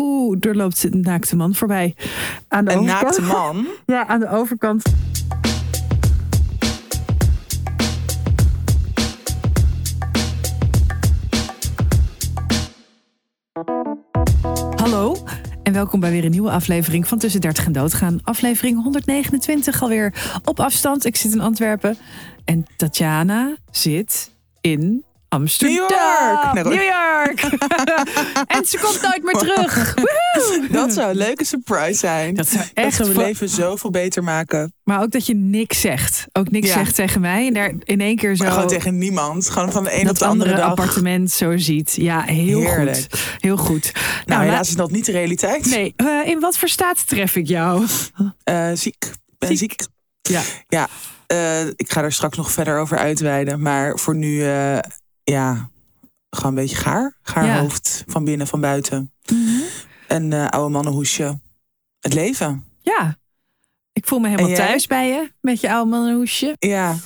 Oeh, er loopt een naakte man voorbij. Aan de Een overkant. naakte man. Ja, aan de overkant. Hallo en welkom bij weer een nieuwe aflevering van Tussen 30 en Doodgaan. Aflevering 129 alweer op afstand. Ik zit in Antwerpen en Tatjana zit in Amsterdam. New York! New York! en ze komt nooit meer terug. Woehoe! Dat zou een leuke surprise zijn. Dat zou Dat echt zou mijn fa- leven zoveel beter maken. Maar ook dat je niks zegt. Ook niks Ja. zegt tegen mij. En daar in één keer zo Maar gewoon tegen niemand. Gewoon van de een op dat de andere andere dag. appartement zo ziet. Ja, heel Heerlijk. goed. Heel goed. Nou, la- helaas is dat niet de realiteit. Nee, eh, in wat voor staat tref ik jou? Eh, ziek. Ben ziek. Ja. Ja, eh, ik ga er straks nog verder over uitweiden. Maar voor nu, eh, ja, gewoon een beetje gaar. Gaar Ja. hoofd, van binnen, van buiten. Een eh, oude mannenhoesje. Het leven. Ja. Ik voel me helemaal thuis bij je. Met je oude mannenhoesje. Ja,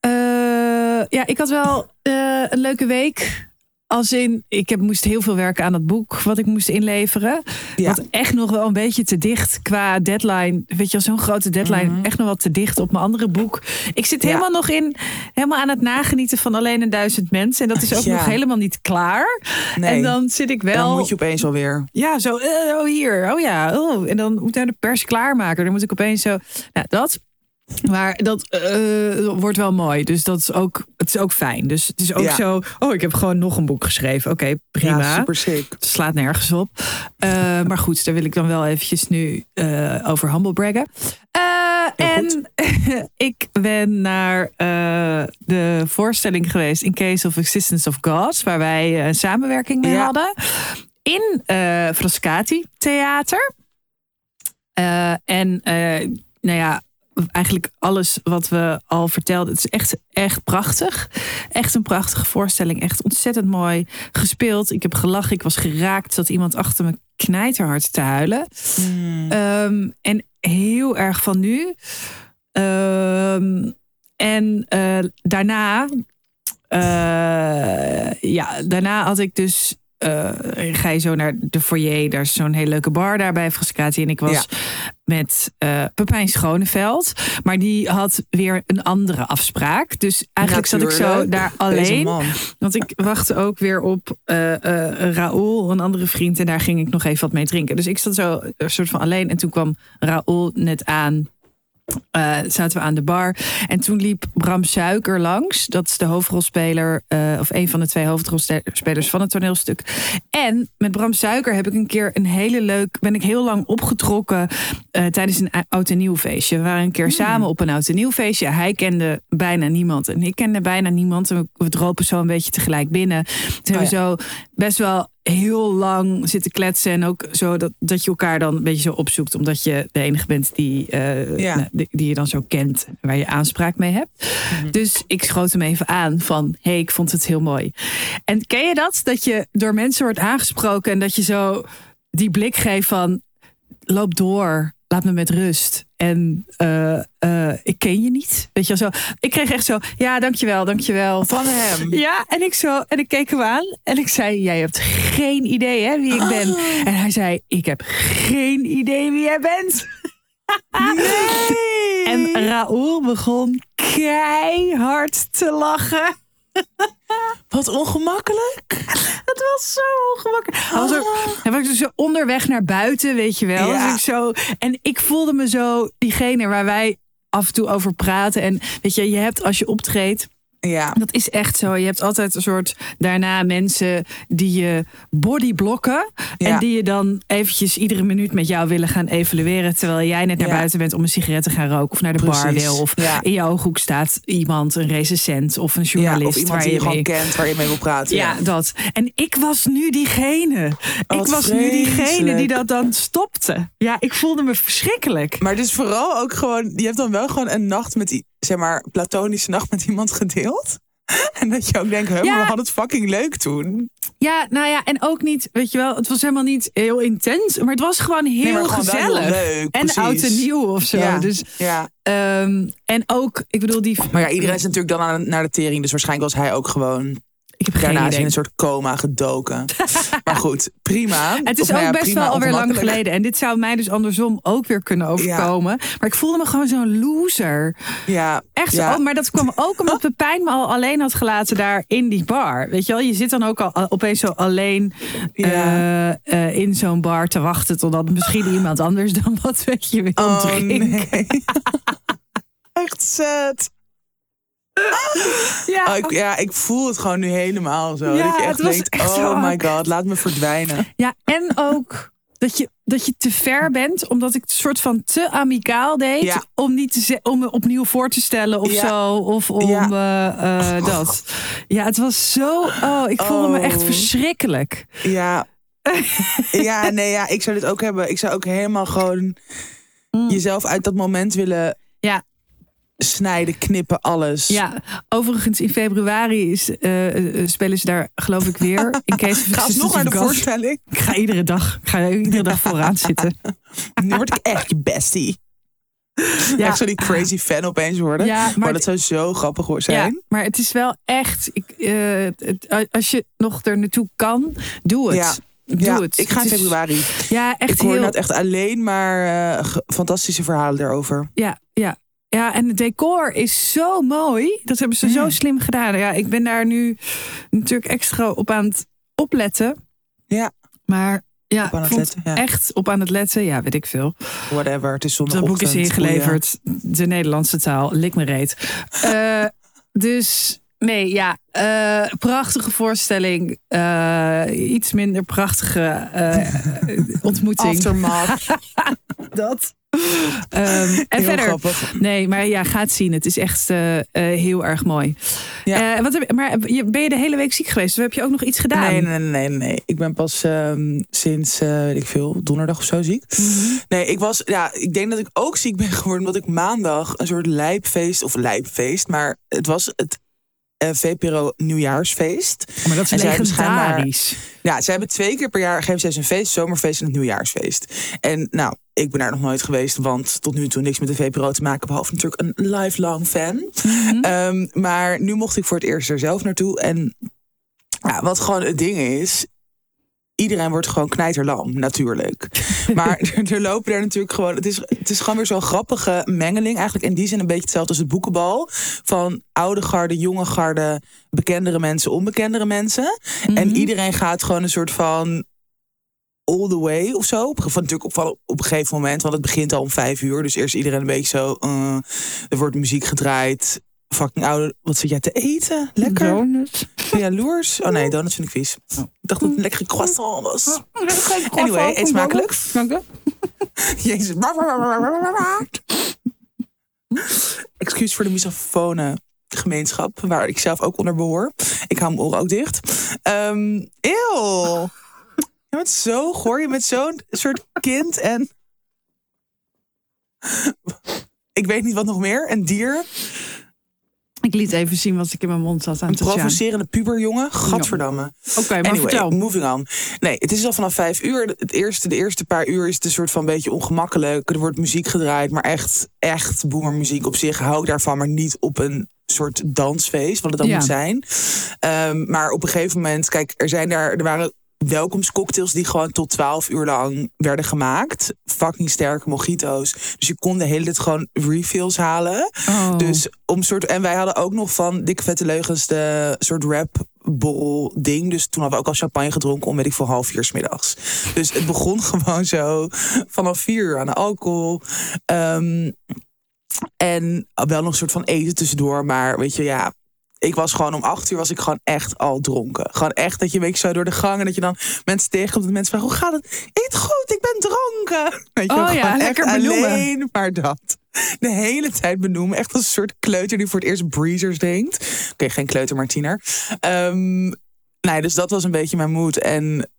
Eh, ja, ik had wel eh, een leuke week. Als in, ik heb, moest heel veel werken aan het boek wat ik moest inleveren. Ja. Wat echt nog wel een beetje te dicht qua deadline. Weet je, wel, zo'n grote deadline. Mhm. Echt nog wat te dicht op mijn andere boek. Ik zit Ja. helemaal nog in, helemaal aan het nagenieten van alleen een duizend mensen. En dat is ook Ja. nog helemaal niet klaar. nee. En dan zit ik wel. dan moet je opeens alweer. Ja, zo, eh, oh hier, oh ja, oh. En dan moet ik naar de pers klaarmaken. Dan moet ik opeens zo, nou dat. Maar dat eh, wordt wel mooi. Dus dat is ook, het is ook fijn. Dus het is ook Ja. zo, oh ik heb gewoon nog een boek geschreven. Oké, prima. Ja, super sick. Het slaat nergens op. Eh, maar goed, daar wil ik dan wel eventjes nu eh, over humble braggen. En ik ben naar de voorstelling geweest in Case of Existence of God, waar wij een samenwerking mee Ja. hadden. In Frascati Theater. En nou ja, eigenlijk alles wat we al vertelden. Het is echt, echt prachtig. Echt een prachtige voorstelling. Echt ontzettend mooi gespeeld. Ik heb gelachen. Ik was geraakt. dat iemand achter me knijterhard te huilen. Mm. Ehm, en heel erg van nu. Ehm, en eh, daarna, eh, ja, daarna had ik dus. eh, ga je zo naar de foyer, daar is zo'n hele leuke bar daar bij Frascati. En ik was Ja. Met eh Pepijn Schoneveld. Maar die had weer een andere afspraak. Dus eigenlijk zat ik zo daar alleen. Want ik wachtte ook weer op eh Raoul, een andere vriend. En daar ging ik nog even wat mee drinken. Dus ik zat zo een soort van alleen. En toen kwam Raoul net aan. Eh, zaten we aan de bar. En toen liep Bram Suiker langs. Dat is de hoofdrolspeler. eh, of een van de twee hoofdrolspelers van het toneelstuk. En met Bram Suiker heb ik een keer een hele leuk. Ben ik heel lang opgetrokken eh, tijdens een oud en nieuw feestje. We waren een keer samen op een oud en nieuw feestje. Hij kende bijna niemand. En ik kende bijna niemand. En we, we dropen zo een beetje tegelijk binnen. Toen hebben we zo best wel heel lang zitten kletsen. En ook zo dat, dat je elkaar dan een beetje zo opzoekt. Omdat je de enige bent die, eh, Ja. nou, die, die je dan zo kent. Waar je aanspraak mee hebt. Dus ik schoot hem even aan van... hey, ik vond het heel mooi. En ken je dat? Dat je door mensen wordt aangesproken... en dat je zo die blik geeft van... loop door, laat me met rust. En eh, eh, ik ken je niet. Weet je wel zo. Ik kreeg echt zo, ja, dankjewel, dankjewel. Van hem. Ja, en ik zo, en ik keek hem aan en ik zei: Jij hebt geen idee hè, wie ik ben. En hij zei: Ik heb geen idee wie jij bent. Nee. En Raoul begon keihard te lachen. Wat ongemakkelijk. Het was zo ongemakkelijk. Hij was, ook, hij was dus zo onderweg naar buiten, weet je wel. Ja. Dus ik zo, en ik voelde me zo diegene waar wij af en toe over praten. En weet je, je hebt als je optreedt. Ja. Dat is echt zo. Je hebt altijd een soort daarna mensen die je bodyblokken. Ja. En die je dan eventjes iedere minuut met jou willen gaan evalueren. Terwijl jij net naar Ja. buiten bent om een sigaret te gaan roken. Of naar de bar wil. Of Ja. in je ooghoek staat iemand, een recensent of een journalist. of iemand waar die je je gewoon kent, waar je mee wil praten. Ja, dat. En ik was nu diegene. Ik was nu diegene die dat dan stopte. Ja, ik voelde me verschrikkelijk. Maar dus vooral ook gewoon, je hebt dan wel gewoon een nacht met, i- zeg maar, platonische nacht met iemand gedeeld. En dat je ook denkt, Ja. we hadden het fucking leuk toen. Ja, nou ja, en ook niet, weet je wel, het was helemaal niet heel intens, maar het was gewoon heel Nee, gewoon gezellig. leuk, en precies. oud en nieuw of zo. Ja, Dus, ja. ehm, en ook, ik bedoel, die. Maar ja, iedereen is natuurlijk dan aan, naar de tering. Dus waarschijnlijk was hij ook gewoon Ik heb geen daarna is hij in idee. een soort coma gedoken. maar goed, prima. Het is Of nou ook ja, best wel alweer lang geleden. En dit zou mij dus andersom ook weer kunnen overkomen. Maar ik voelde me gewoon zo'n loser. Ja, Echt zo. Oh, maar dat kwam ook omdat Pepijn me al alleen had gelaten daar in die bar. Weet je wel, je zit dan ook al opeens zo alleen eh, eh, in zo'n bar te wachten totdat misschien iemand anders dan wat weet je wil Oh, drinken. nee. Echt sad. Ja. Oh, ik, ja, ik voel het gewoon nu helemaal zo. Ja, dat je echt denkt, echt zo oh my god, laat me verdwijnen. ja, en ook dat je, dat je te ver bent, omdat ik het soort van te amicaal deed. Ja. Om, niet te om me opnieuw voor te stellen of Ja. zo. Of om Ja. eh, eh, dat. Ja, het was zo. Oh, ik voelde me echt Oh. verschrikkelijk. Ja. ja, nee, ja, ik zou dit ook hebben. Ik zou ook helemaal gewoon jezelf uit dat moment willen Mm. Ja. Snijden, knippen, alles. Ja, overigens in februari is, eh, spelen ze daar geloof ik weer. In case Ga alsnog naar de God. voorstelling. Ik ga iedere dag, ik ga iedere dag vooraan zitten. Nu word ik echt je bestie. Ja. Echt zo die crazy fan opeens worden. Ja, maar maar, dat zou zo grappig zijn. Ja, maar het is wel echt. Ik, eh, als je nog er naartoe kan, doe het. Ja. Doe Ja, het. ik ga in februari. Ja, echt ik hoor heel. dat echt alleen maar fantastische verhalen daarover. Ja, ja. Ja, en het decor is zo mooi. Dat hebben ze zo Mm. slim gedaan. Ja, ik ben daar nu natuurlijk extra op aan het opletten. Ja. Maar ja, Op letten, echt op aan het letten. Ja, weet ik veel. Whatever, het is Dat zondagochtend. boek is ingeleverd. De Nederlandse taal. Lik me reet. Eh, dus nee, ja. eh, prachtige voorstelling. Eh, iets minder prachtige ontmoeting. Aftermath. Dat. Ehm, en Heel verder. grappig. Nee, maar ja, ga het zien. Het is echt eh, eh, heel erg mooi. Ja. Eh, wat heb, maar ben je de hele week ziek geweest? Of heb je ook nog iets gedaan? Nee, nee, nee, nee. Ik ben pas ehm, sinds, weet ik veel, donderdag of zo ziek. Mhm. Nee, ik was, ja, ik denk dat ik ook ziek ben geworden omdat ik maandag een soort lijpfeest, of lijpfeest, maar het was het VPRO nieuwjaarsfeest. Maar dat is En legendarisch. Ja, ze hebben twee keer per jaar geven ze een feest, zomerfeest en het nieuwjaarsfeest. En nou, ik ben daar nog nooit geweest, want tot nu toe niks met de VPRO te maken, behalve natuurlijk een lifelong fan. Mhm. Ehm, maar nu mocht ik voor het eerst er zelf naartoe. En ja, wat gewoon het ding is. Iedereen wordt gewoon knijterlam, natuurlijk. Maar er, lopen er natuurlijk gewoon. Het is, het is gewoon weer zo'n grappige mengeling. Eigenlijk in die zin een beetje hetzelfde als het boekenbal. Van oude garde, jonge garde, bekendere mensen, onbekendere mensen. En Mhm. iedereen gaat gewoon een soort van all the way of zo. Van, natuurlijk op, op een gegeven moment, want het begint al om vijf uur. Dus eerst iedereen een beetje zo. eh, er wordt muziek gedraaid. Fucking oude. Wat zit jij te eten? Lekker. Donuts. Ben jij loers? Oh nee, donuts vind ik vies. Ik dacht dat het een lekkere croissant was. Anyway, eet smakelijk. Dank je. Jezus. Excuus voor de misofonen gemeenschap, waar ik zelf ook onder behoor. Ik hou mijn oren ook dicht. Ehm eeuw. Je bent zo goor. Je bent zo'n soort kind en... Ik weet niet wat nog meer. Een dier. Ik liet even zien wat ik in mijn mond had aan Een het Tatjana. provocerende puberjongen. Gadverdamme. Oké, maar Anyway, vertel. moving on. Nee, het is al vanaf vijf uur. Het eerste, de eerste paar uur is het een soort van beetje ongemakkelijk. Er wordt muziek gedraaid, maar echt, echt boemermuziek op zich hou ik daarvan. Maar niet op een soort dansfeest, wat het dan Ja. moet zijn. Ehm, maar op een gegeven moment, kijk, er zijn daar, er waren welkomstcocktails die gewoon tot 12 uur lang werden gemaakt. Fucking sterke mojito's. Dus je kon de hele tijd gewoon refills halen. Oh. Dus om soort. En wij hadden ook nog van Dikke Vette Leugens de soort rap borrel ding. Dus toen hadden we ook al champagne gedronken om weet ik voor half vier 's middags. Dus het begon gewoon zo vanaf vier uur aan de alcohol. Ehm, en wel nog een soort van eten tussendoor. Maar weet je, ja. Ik was gewoon om acht uur was ik gewoon echt al dronken. Gewoon echt dat je een beetje zo door de gang en dat je dan mensen tegenkomt. Dat mensen vragen, hoe gaat het? Eet goed, ik ben dronken. Weet je, Oh wel, ja, lekker benoemen. alleen maar dat. De hele tijd benoemen. Echt als een soort kleuter die voor het eerst breezers drinkt. Oké, geen kleuter, maar tiener. Ehm, nee, dus dat was een beetje mijn moed. En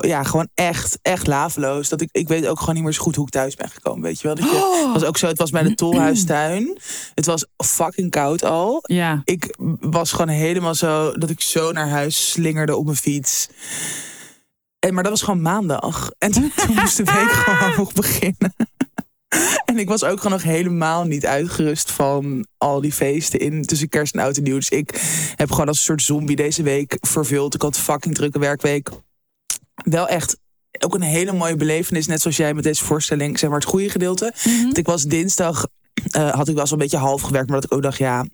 ja, gewoon echt, echt laveloos. Dat ik, ik weet ook gewoon niet meer zo goed hoe ik thuis ben gekomen. Weet je wel? Dat je, Oh. het was ook zo, het was bij de tolhuistuin. Het was fucking koud al. Ja. Ik was gewoon helemaal zo dat ik zo naar huis slingerde op mijn fiets. En, maar dat was gewoon maandag. En toen, toen moest de week gewoon nog beginnen. En ik was ook gewoon nog helemaal niet uitgerust van al die feesten in tussen kerst en oud en nieuw. Dus ik heb gewoon als een soort zombie deze week vervuld. Ik had een fucking drukke werkweek. Wel echt ook een hele mooie belevenis. Net zoals jij met deze voorstelling, zeg maar het goede gedeelte. Mhm. Want ik was dinsdag, eh, had ik wel zo'n beetje half gewerkt. Maar dat ik ook dacht, ja,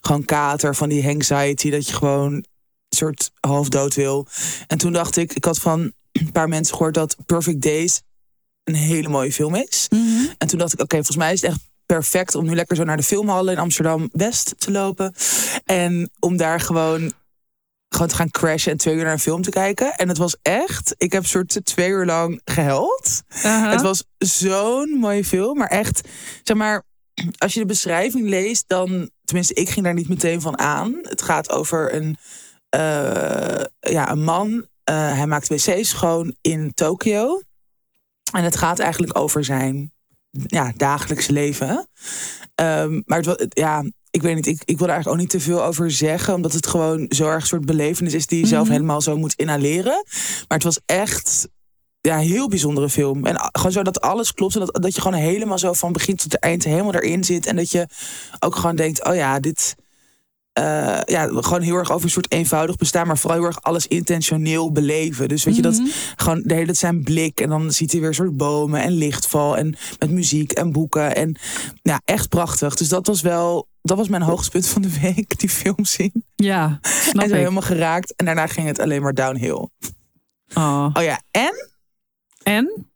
gewoon kater van die anxiety. Dat je gewoon een soort half dood wil. En toen dacht ik, ik had van een paar mensen gehoord dat Perfect Days een hele mooie film is. Mhm. En toen dacht ik, oké, volgens mij is het echt perfect om nu lekker zo naar de filmhallen in Amsterdam West te lopen. En om daar gewoon, gewoon te gaan crashen en twee uur naar een film te kijken. En het was echt, ik heb soort twee uur lang gehuild. Aha. Het was zo'n mooie film, maar echt, zeg maar, als je de beschrijving leest, dan, tenminste, ik ging daar niet meteen van aan. Het gaat over een, eh, ja, een man. eh, hij maakt wc's schoon in Tokio. En het gaat eigenlijk over zijn ja, dagelijkse leven. Ehm, maar het- ja, ik weet niet, ik, ik wil er eigenlijk ook niet te veel over zeggen, omdat het gewoon zo erg een soort belevenis is die je zelf Mhm. helemaal zo moet inhaleren. Maar het was echt ja, een heel bijzondere film. En gewoon zo dat alles klopt. En dat, dat je gewoon helemaal zo van begin tot eind helemaal erin zit. En dat je ook gewoon denkt, oh ja, dit... eh, ja, gewoon heel erg over een soort eenvoudig bestaan, maar vooral heel erg alles intentioneel beleven. Dus weet je, dat Mhm. gewoon de hele tijd zijn blik en dan ziet hij weer een soort bomen en lichtval en met muziek en boeken en ja, echt prachtig. Dus dat was wel, dat was mijn hoogtepunt van de week, die film zien. Ja, snap en ik. helemaal geraakt en daarna ging het alleen maar downhill. Oh. Oh ja, en En?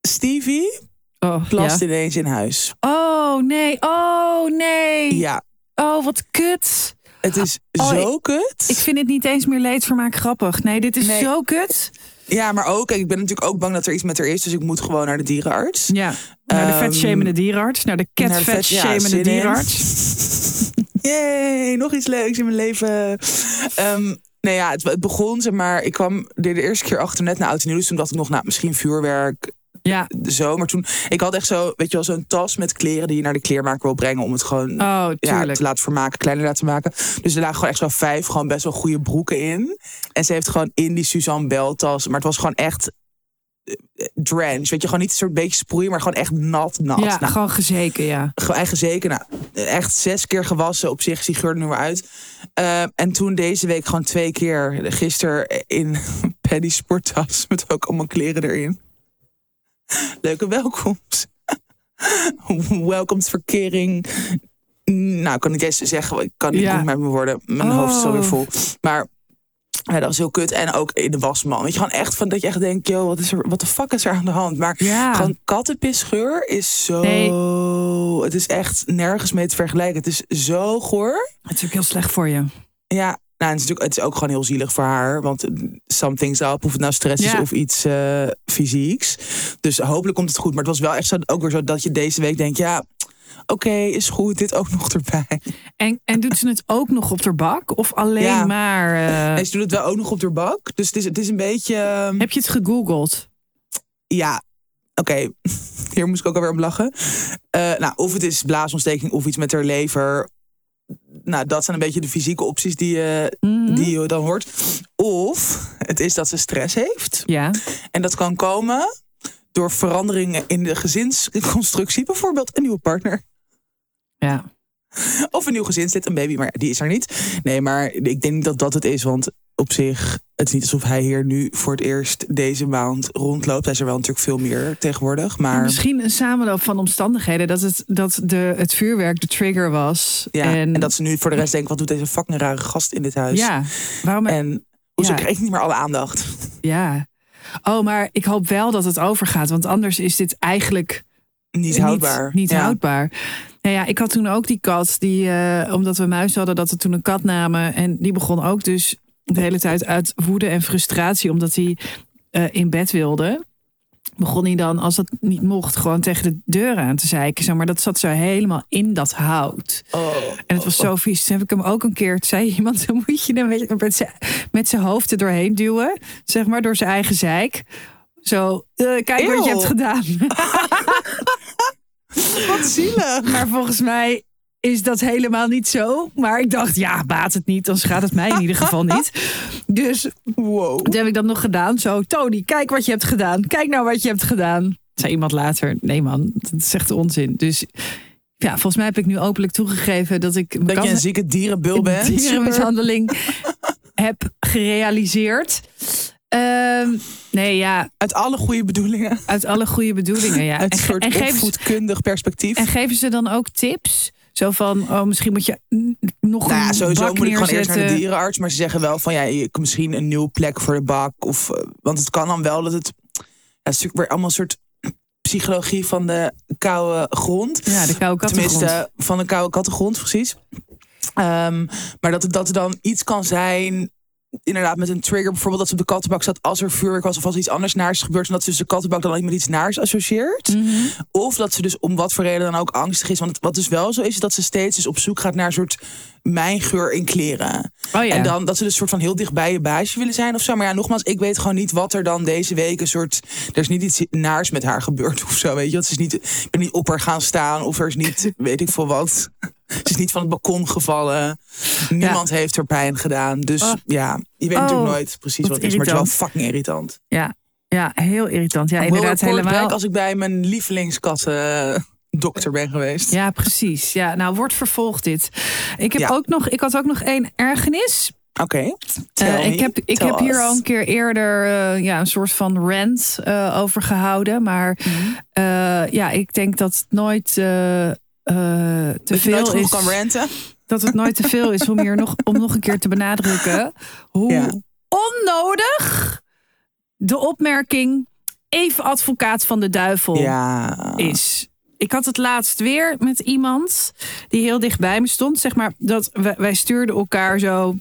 Stevie Oh, plast ja. ineens in huis. oh nee, oh nee. Ja, Oh, wat kut. Het is Oh, zo kut. Ik vind het niet eens meer leedvermaak grappig. Nee, dit is Nee. zo kut. Ja, maar ook, ik ben natuurlijk ook bang dat er iets met haar is, dus ik moet gewoon naar de dierenarts. Ja, naar de vetshamende dierenarts. Naar de Naar de cat vet- ja, dierenarts. Yay, nog iets leuks in mijn leven. Ehm nee, ja, het, het begon, zeg maar, ik kwam de eerste keer achter net na oud en nieuw. Dus toen dacht ik nog, nou, misschien vuurwerk, Ja, zo. Maar toen, ik had echt zo, weet je wel, zo'n tas met kleren die je naar de kleermaker wil brengen om het gewoon oh, ja, te laten vermaken, kleiner laten maken. Dus er lagen gewoon echt zo vijf, gewoon best wel goede broeken in. En ze heeft gewoon in die Suzanne Bell tas, maar het was gewoon echt eh, drench. Weet je, gewoon niet een soort beetje sproeien, maar gewoon echt nat, nat. ja, Nou, gewoon gezeken, ja. gewoon eigen zeker. Nou, echt zes keer gewassen. Op zich, die geur er nu weer uit. Eh, en toen deze week gewoon twee keer. Gisteren in Paddy sporttas. Met ook allemaal kleren erin. Leuke welkomst. Welkomstverkering. Nou, kan ik eens zeggen. Ik kan niet Ja. goed met mijn woorden. Mijn hoofd is alweer Oh. vol. Maar ja, dat was heel kut. En ook in de wasman. Weet je, gewoon echt van dat je echt denkt... Joh, wat, is er, wat de fuck is er aan de hand? Maar Ja. gewoon kattenpisgeur is zo... Nee. Het is echt nergens mee te vergelijken. Het is zo goor. Het is ook heel slecht voor je. Ja, nou, het, is natuurlijk, het is ook gewoon heel zielig voor haar. Want eh, something's up. Of het nou stress is Ja. of iets eh, fysieks. Dus hopelijk komt het goed. Maar het was wel echt zo, ook weer zo dat je deze week denkt... Ja, oké, is goed. Dit ook nog erbij. En, en doet ze het ook nog op de bak? Of alleen Ja. maar... eh, ze doet het wel ook nog op de bak. Dus het is, het is een beetje... eh, heb je het gegoogeld? Ja, oké. Hier moest ik ook alweer om lachen. Nou, of het is blaasontsteking of iets met haar lever. Nou, dat zijn een beetje de fysieke opties die je, Mhm. die je dan hoort. Of het is dat ze stress heeft. Ja. En dat kan komen door veranderingen in de gezinsconstructie. Bijvoorbeeld een nieuwe partner. Ja. Of een nieuw gezinslid, een baby, maar die is er niet. Nee, maar ik denk niet dat dat het is. Want op zich, het is niet alsof hij hier nu voor het eerst deze maand rondloopt. Hij is er wel natuurlijk veel meer tegenwoordig. Maar Misschien een samenloop van omstandigheden. Dat het, dat de, het vuurwerk de trigger was. Ja, en, en, dat ze nu voor de rest denken, wat doet deze fucking rare gast in dit huis? Ja, waarom... En hoezo Ja. krijg ik niet meer alle aandacht? Ja. Oh, maar ik hoop wel dat het overgaat. Want anders is dit eigenlijk Niet houdbaar. Niet, Ja. houdbaar. Nou ja, ik had toen ook die kat. Die, eh, omdat we muis hadden, dat we toen een kat namen. En die begon ook dus de hele tijd uit woede en frustratie. Omdat hij eh, in bed wilde. Begon hij dan, als dat niet mocht, gewoon tegen de deur aan te zeiken. Zeg maar dat zat zo helemaal in dat hout. Oh. En het was zo vies. Toen heb ik hem ook een keer, zei iemand, dan moet je hem met- met zijn- met zijn hoofd er doorheen duwen. Zeg maar, door zijn eigen zeik. Zo, eh, kijk wat je hebt gedaan. Wat zielig. Maar volgens mij is dat helemaal niet zo. Maar ik dacht, ja, baat het niet, dan schaadt het mij in ieder geval niet. Dus Wow. toen heb ik dat nog gedaan. Zo, Tony, kijk wat je hebt gedaan. Kijk nou wat je hebt gedaan. Zei iemand later, nee man, dat is echt onzin. Dus ja, volgens mij heb ik nu openlijk toegegeven dat ik... Dat je een zieke dierenbul bent. dierenmishandeling heb gerealiseerd. Ehm, nee, ja, Uit alle goede bedoelingen. uit alle goede bedoelingen. Ja. Uit een soort en, opvoedkundig perspectief. en geven ze dan ook tips? Zo van, oh, misschien moet je nog Nou ja, een sowieso bak moet ik gewoon eerst naar de dierenarts. Maar ze zeggen wel van ja, misschien een nieuwe plek voor de bak. Of, eh, want het kan dan wel dat het. Ja, het is natuurlijk weer allemaal een soort psychologie van de koude grond. Ja, de koude kattengrond. Tenminste, van de koude kattengrond, precies. Ehm, maar dat, het- dat er dan iets kan zijn. Inderdaad, met een trigger. Bijvoorbeeld dat ze op de kattenbak zat als er vuurwerk was. Of als iets anders naars is gebeurd. En dat ze dus de kattenbak dan ook met iets naars associeert. Mhm. Of dat ze dus om wat voor reden dan ook angstig is. Want wat dus wel zo is, is dat ze steeds dus op zoek gaat naar een soort mijngeur in kleren. Oh ja. En dan dat ze dus soort van heel dicht bij je baasje willen zijn of zo. Maar ja, nogmaals, ik weet gewoon niet wat er dan deze week een soort. Er is niet iets naars met haar gebeurd of zo. Weet je, het is niet. Ik ben niet op haar gaan staan of er is niet, weet ik veel wat. Ze is niet van het balkon gevallen. Niemand heeft er pijn gedaan. Dus Oh. ja, je weet Oh, natuurlijk nooit precies wat het is. Maar het is wel fucking irritant. ja, ja, heel irritant. Ja, inderdaad, helemaal. als ik bij mijn lievelingskatten dokter ben geweest. Ja, precies. Ja, nou wordt vervolgd dit. Ik, heb Ja. ook nog, ik had ook nog één ergernis. Oké. Eh, ik heb, ik Tell heb hier al een keer eerder eh, ja, een soort van rant eh, over gehouden. Maar Mhm. ja, ik denk dat het nooit eh, te Dat veel is. kan ranten. Dat het nooit te veel is om hier nog, om nog een keer te benadrukken. Hoe Ja. onnodig de opmerking even advocaat van de duivel Ja. is. Ik had het laatst weer met iemand die heel dichtbij me stond. Zeg maar dat wij, wij stuurden elkaar zo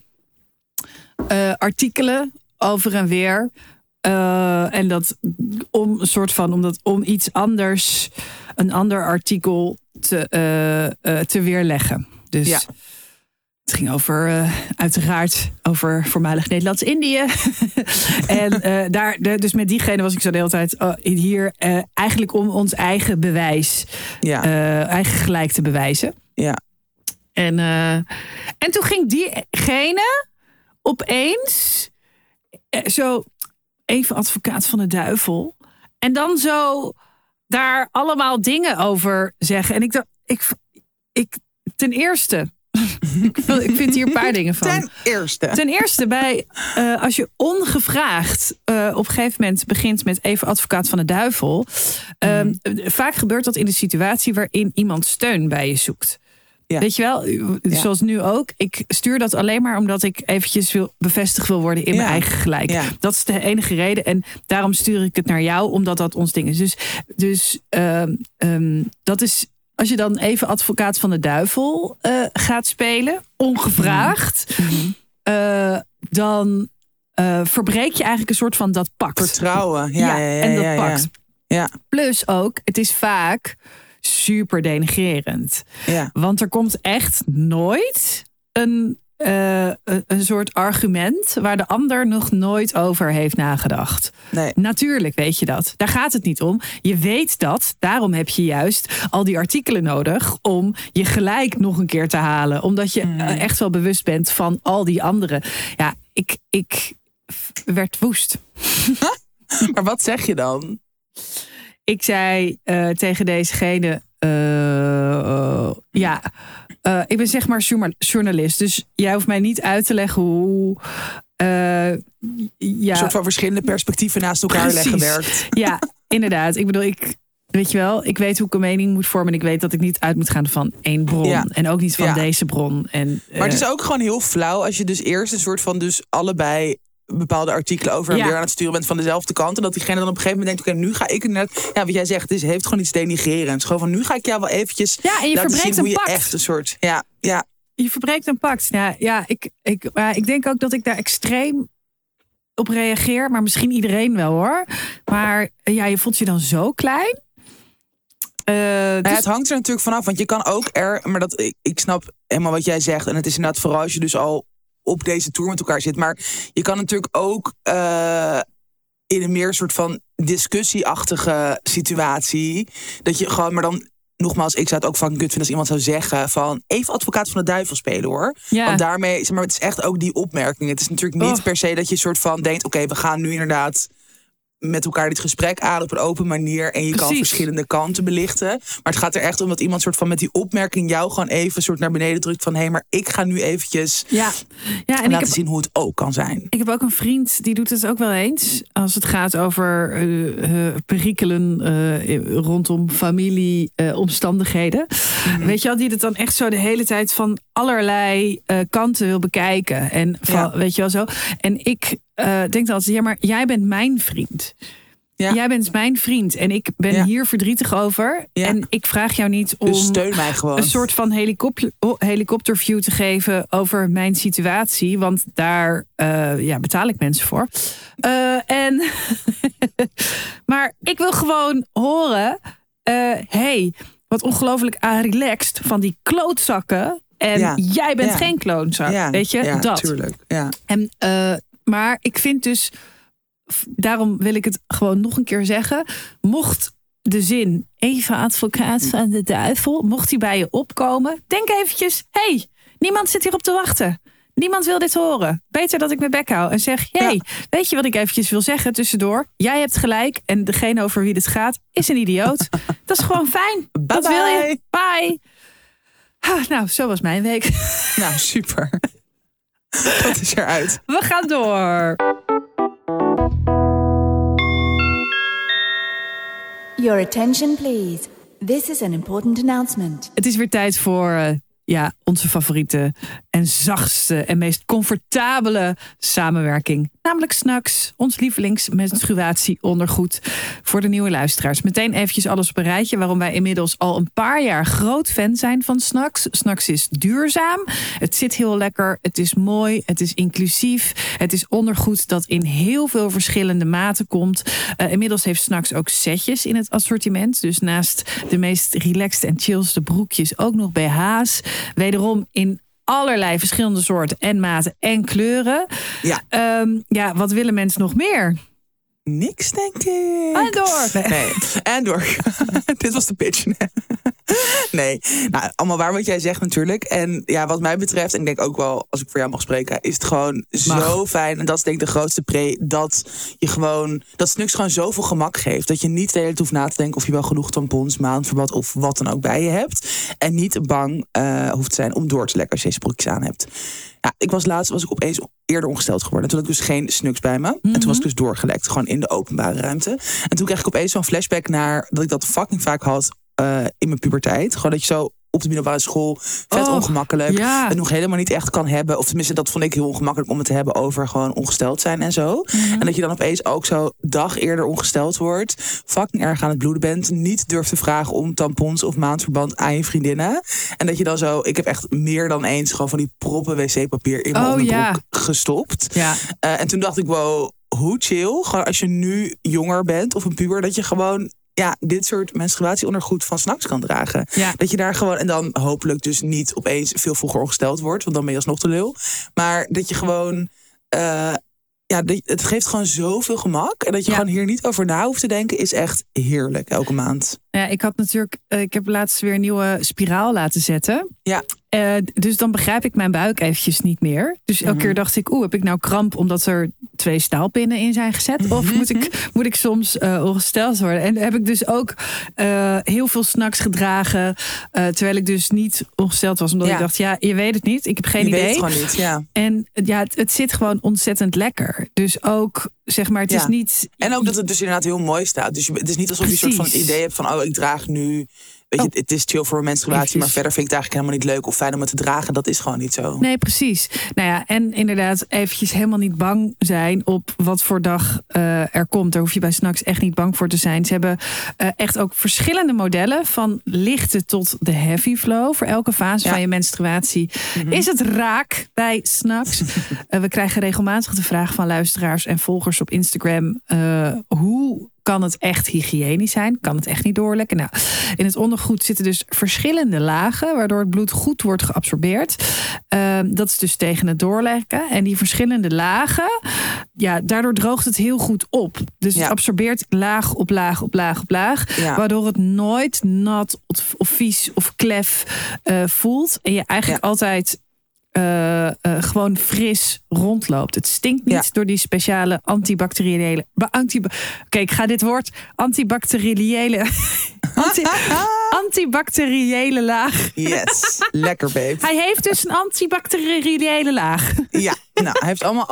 eh, artikelen over en weer. Eh, en dat om een soort van omdat om iets anders, een ander artikel te, eh, eh, te weerleggen. Dus Ja. het ging over, eh, uiteraard, over voormalig Nederlands-Indië. en daar, de- dus met diegene was ik zo de hele tijd oh, hier eigenlijk om ons eigen bewijs, Ja. eigen gelijk te bewijzen. ja. En, en toen ging diegene opeens zo even advocaat van de duivel. En dan zo daar allemaal dingen over zeggen. En ik dacht, ik, ik ten eerste, ik, vind hier een paar dingen van. Ten eerste. Ten eerste, bij, eh, als je ongevraagd eh, op een gegeven moment begint met even advocaat van de duivel. eh, Mhm. Vaak gebeurt dat in de situatie waarin iemand steun bij je zoekt. Ja. Weet je wel, Ja. zoals nu ook. Ik stuur dat alleen maar omdat ik eventjes wil, bevestigd wil worden in mijn eigen gelijk. Dat is de enige reden. En daarom stuur ik het naar jou, omdat dat ons ding is. Dus, dus ehm, ehm, dat is. Als je dan even advocaat van de duivel eh, gaat spelen, ongevraagd, Mhm. eh, dan eh, verbreek je eigenlijk een soort van dat pact. Vertrouwen. Ja, ja, ja, en dat ja, ja. pact. Ja. Plus ook, het is vaak super denigrerend. Ja. Want er komt echt nooit een, eh, een, een soort argument waar de ander nog nooit over heeft nagedacht. Nee. Natuurlijk weet je dat. Daar gaat het niet om. Je weet dat. Daarom heb je juist al die artikelen nodig om je gelijk nog een keer te halen. Omdat je Mm. eh, echt wel bewust bent van al die anderen. Ja, ik, ik werd woest. Maar wat zeg je dan? Ik zei eh, tegen dezegene: eh, eh, Ja, ik ben zeg maar journa- journalist. Dus jij hoeft mij niet uit te leggen hoe. ja, Een soort van verschillende perspectieven naast elkaar leggen werkt. ja, inderdaad. Ik bedoel, ik. Weet je wel, ik weet hoe ik een mening moet vormen. En ik weet dat ik niet uit moet gaan van één bron. Ja. En ook niet van Ja. deze bron. En, Maar het is ook gewoon heel flauw als je dus eerst een soort van dus allebei bepaalde artikelen over en Ja. weer aan het sturen bent van dezelfde kant. En dat diegene dan op een gegeven moment denkt, oké, nu ga ik inderdaad... Ja, wat jij zegt, het is, heeft gewoon iets denigrerends. Gewoon van, nu ga ik jou wel eventjes Ja, en je laten hoe een je pact. echt een soort... Ja, ja, je verbreekt een pact. Ja, ja ik, ik, ik denk ook dat ik daar extreem op reageer. Maar misschien iedereen wel hoor. Maar ja, je voelt je dan zo klein. Eh, Nou ja, dus- het hangt er natuurlijk vanaf, want je kan ook er, maar dat ik, ik snap helemaal wat jij zegt. En het is inderdaad vooral als je dus al op deze tour met elkaar zit. Maar je kan natuurlijk ook eh, in een meer soort van discussieachtige situatie. Dat je gewoon, maar dan nogmaals, ik zou het ook fucking kut vinden als iemand zou zeggen van even advocaat van de duivel spelen hoor. ja. Want daarmee, zeg maar, het is echt ook die opmerking. Het is natuurlijk niet Oh. per se dat je soort van denkt, oké, we gaan nu inderdaad met elkaar dit gesprek aan op een open manier. En je kan verschillende kanten belichten. Maar het gaat er echt om dat iemand soort van met die opmerking jou gewoon even soort naar beneden drukt van hé, hey, maar ik ga nu eventjes Ja, ja en ik laten heb, zien hoe het ook kan zijn. ik heb ook een vriend die doet het ook wel eens. Als het gaat over eh, perikelen eh, rondom familie, omstandigheden. Mhm. Weet je wel, die het dan echt zo de hele tijd van allerlei kanten wil bekijken. En van, Ja. weet je wel zo. En ik eh, denk dan altijd, ja, maar jij bent mijn vriend. Ja. Jij bent mijn vriend en ik ben Ja. hier verdrietig over. Ja. En ik vraag jou niet om Dus steun mij gewoon. een soort van helikopter, oh, helikopterview te geven over mijn situatie. Want daar eh, ja, betaal ik mensen voor. Eh, en maar ik wil gewoon horen. hey, wat ongelooflijk relaxed van die klootzakken. En Ja. jij bent Ja. geen klootzak. ja, Weet je, ja, dat. tuurlijk. Ja. En, eh, maar ik vind dus, daarom wil ik het gewoon nog een keer zeggen. Mocht de zin even advocaat van de duivel, mocht die bij je opkomen, denk eventjes, hey, niemand zit hierop te wachten. Niemand wil dit horen. Beter dat ik mijn bek hou en zeg: hey, Ja. weet je wat ik eventjes wil zeggen tussendoor? Jij hebt gelijk en degene over wie dit gaat is een idioot. dat is gewoon fijn. dat wil je. Bye. Ah, nou, zo was mijn week. Nou, super. Dat is eruit. We gaan door. Your attention, please. This is an important announcement. Het is weer tijd voor eh, ja, onze favoriete en zachtste en meest comfortabele samenwerking. Namelijk Snacks, ons lievelingsmenstruatieondergoed voor de nieuwe luisteraars. Meteen eventjes alles op een rijtje waarom wij inmiddels al een paar jaar groot fan zijn van Snacks. Snacks is duurzaam, het zit heel lekker, het is mooi, het is inclusief. Het is ondergoed dat in heel veel verschillende maten komt. Eh, inmiddels heeft Snacks ook setjes in het assortiment. Dus naast de meest relaxed en chillste broekjes ook nog BH's. Wederom in allerlei verschillende soorten en maten en kleuren. Ja. Ehm, ja, wat willen mensen nog meer? Niks, denk ik. En door. Nee. Nee, en door. Dit was de pitch. nee, nou, allemaal waar wat jij zegt natuurlijk. En ja, wat mij betreft, en ik denk ook wel, als ik voor jou mag spreken, is het gewoon zo fijn. En dat is denk ik de grootste pre, dat je gewoon, dat Snux gewoon zoveel gemak geeft. Dat je niet de hele tijd hoeft na te denken of je wel genoeg tampons, maandverband of wat dan ook bij je hebt. En niet bang eh, hoeft te zijn om door te lekken als je deze broekjes aan hebt. Ja, ik was laatst was ik opeens eerder ongesteld geworden. Toen had ik dus geen snuks bij me. En toen was ik dus doorgelekt, gewoon in de openbare ruimte. En toen kreeg ik opeens zo'n flashback naar dat ik dat fucking vaak had eh, in mijn puberteit. Gewoon dat je zo op de middelbare school vet Oh, ongemakkelijk. ja. Het nog helemaal niet echt kan hebben. Of tenminste, dat vond ik heel ongemakkelijk om het te hebben over gewoon ongesteld zijn en zo. Mhm. En dat je dan opeens ook zo dag eerder ongesteld wordt. Fucking erg aan het bloeden bent. Niet durft te vragen om tampons of maandverband aan je vriendinnen. En dat je dan zo, ik heb echt meer dan eens gewoon van die proppen wc-papier in mijn Oh, onderbroek ja. gestopt. Ja, Eh, en toen dacht ik, wow, hoe chill. Gewoon als je nu jonger bent of een puber, dat je gewoon ja, dit soort menstruatieondergoed van s'nachts kan dragen. Ja. Dat je daar gewoon, en dan hopelijk dus niet opeens veel vroeger ongesteld wordt, want dan ben je alsnog te lul. Maar dat je gewoon, eh, ja, het geeft gewoon zoveel gemak. En dat je Ja. gewoon hier niet over na hoeft te denken, is echt heerlijk elke maand. Ja, ik had natuurlijk, eh, ik heb laatst weer een nieuwe spiraal laten zetten. Ja. Eh, dus dan begrijp ik mijn buik eventjes niet meer. Dus elke Mhm. keer dacht ik, oeh, heb ik nou kramp omdat er twee staalpinnen in zijn gezet? Mhm. Of moet ik, moet ik soms eh, ongesteld worden? En heb ik dus ook heel veel snacks gedragen. terwijl ik dus niet ongesteld was. Omdat Ja. ik dacht, ja, je weet het niet. Ik heb geen je idee. weet het gewoon niet, ja. En ja, het, het zit gewoon ontzettend lekker. Dus ook, zeg maar, het Ja. is niet... En ook dat het dus inderdaad heel mooi staat. Dus je, het is niet alsof je een soort van idee hebt van... oh, ik draag nu... Weet je, Oh. het is chill voor een menstruatie... maar verder vind ik het eigenlijk helemaal niet leuk... of fijn om het te dragen. Dat is gewoon niet zo. Nee, precies. Nou ja, en inderdaad eventjes helemaal niet bang zijn op wat voor dag eh, er komt. Daar hoef je bij Snacks echt niet bang voor te zijn. Ze hebben eh, echt ook verschillende modellen, van lichte tot de heavy flow. Voor elke fase Ja. van je menstruatie is het raak bij Snacks. Eh, we krijgen regelmatig de vraag van luisteraars en volgers op Instagram: hoe kan het echt hygiënisch zijn? Kan het echt niet doorlekken? Nou, in het ondergoed zitten dus verschillende lagen, waardoor het bloed goed wordt geabsorbeerd. Ehm, dat is dus tegen het doorlekken. En die verschillende lagen, ja, daardoor droogt het heel goed op. Dus het Ja. absorbeert laag op laag op laag op laag. Ja. Waardoor het nooit nat of, of vies of klef eh, voelt. En je eigenlijk altijd eh, eh, gewoon fris rondloopt. Het stinkt niet Ja. door die speciale antibacteriële. ba- Anti, Oké, ik ga dit woord antibacteriële. anti, antibacteriële laag. Yes, lekker babe. Hij heeft dus een antibacteriële laag. Ja, nou, hij heeft allemaal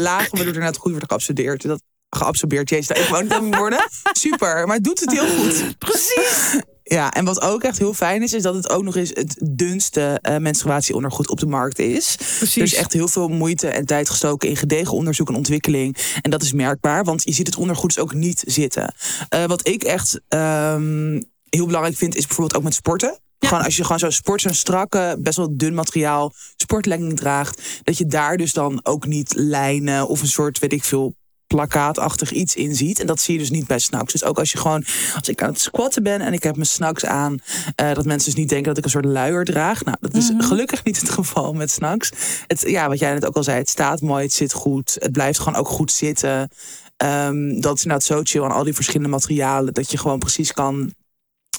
lagen waardoor er net goed wordt geabsorbeerd. Dat geabsorbeerd, jezus, dat ik aan worden. Super, maar het doet het heel goed. Precies. Ja, en wat ook echt heel fijn is, is dat het ook nog eens het dunste eh, menstruatieondergoed op de markt is. Precies. Er is echt heel veel moeite en tijd gestoken in gedegen onderzoek en ontwikkeling. En dat is merkbaar, want je ziet het ondergoed dus ook niet zitten. Eh, wat ik echt ehm, heel belangrijk vind, is bijvoorbeeld ook met sporten. Gewoon als je gewoon zo sport, zo'n strakke, best wel dun materiaal, sportlegging draagt, dat je daar dus dan ook niet lijnen of een soort, weet ik veel, plakkaatachtig iets in ziet. En dat zie je dus niet bij snacks. Dus ook als je gewoon, als ik aan het squatten ben en ik heb mijn snacks aan, eh, dat mensen dus niet denken dat ik een soort luier draag. Nou, dat is gelukkig niet het geval met snacks. Het, ja, wat jij net ook al zei, het staat mooi, het zit goed, het blijft gewoon ook goed zitten. Ehm, dat is inderdaad zo chill aan al die verschillende materialen, dat je gewoon precies kan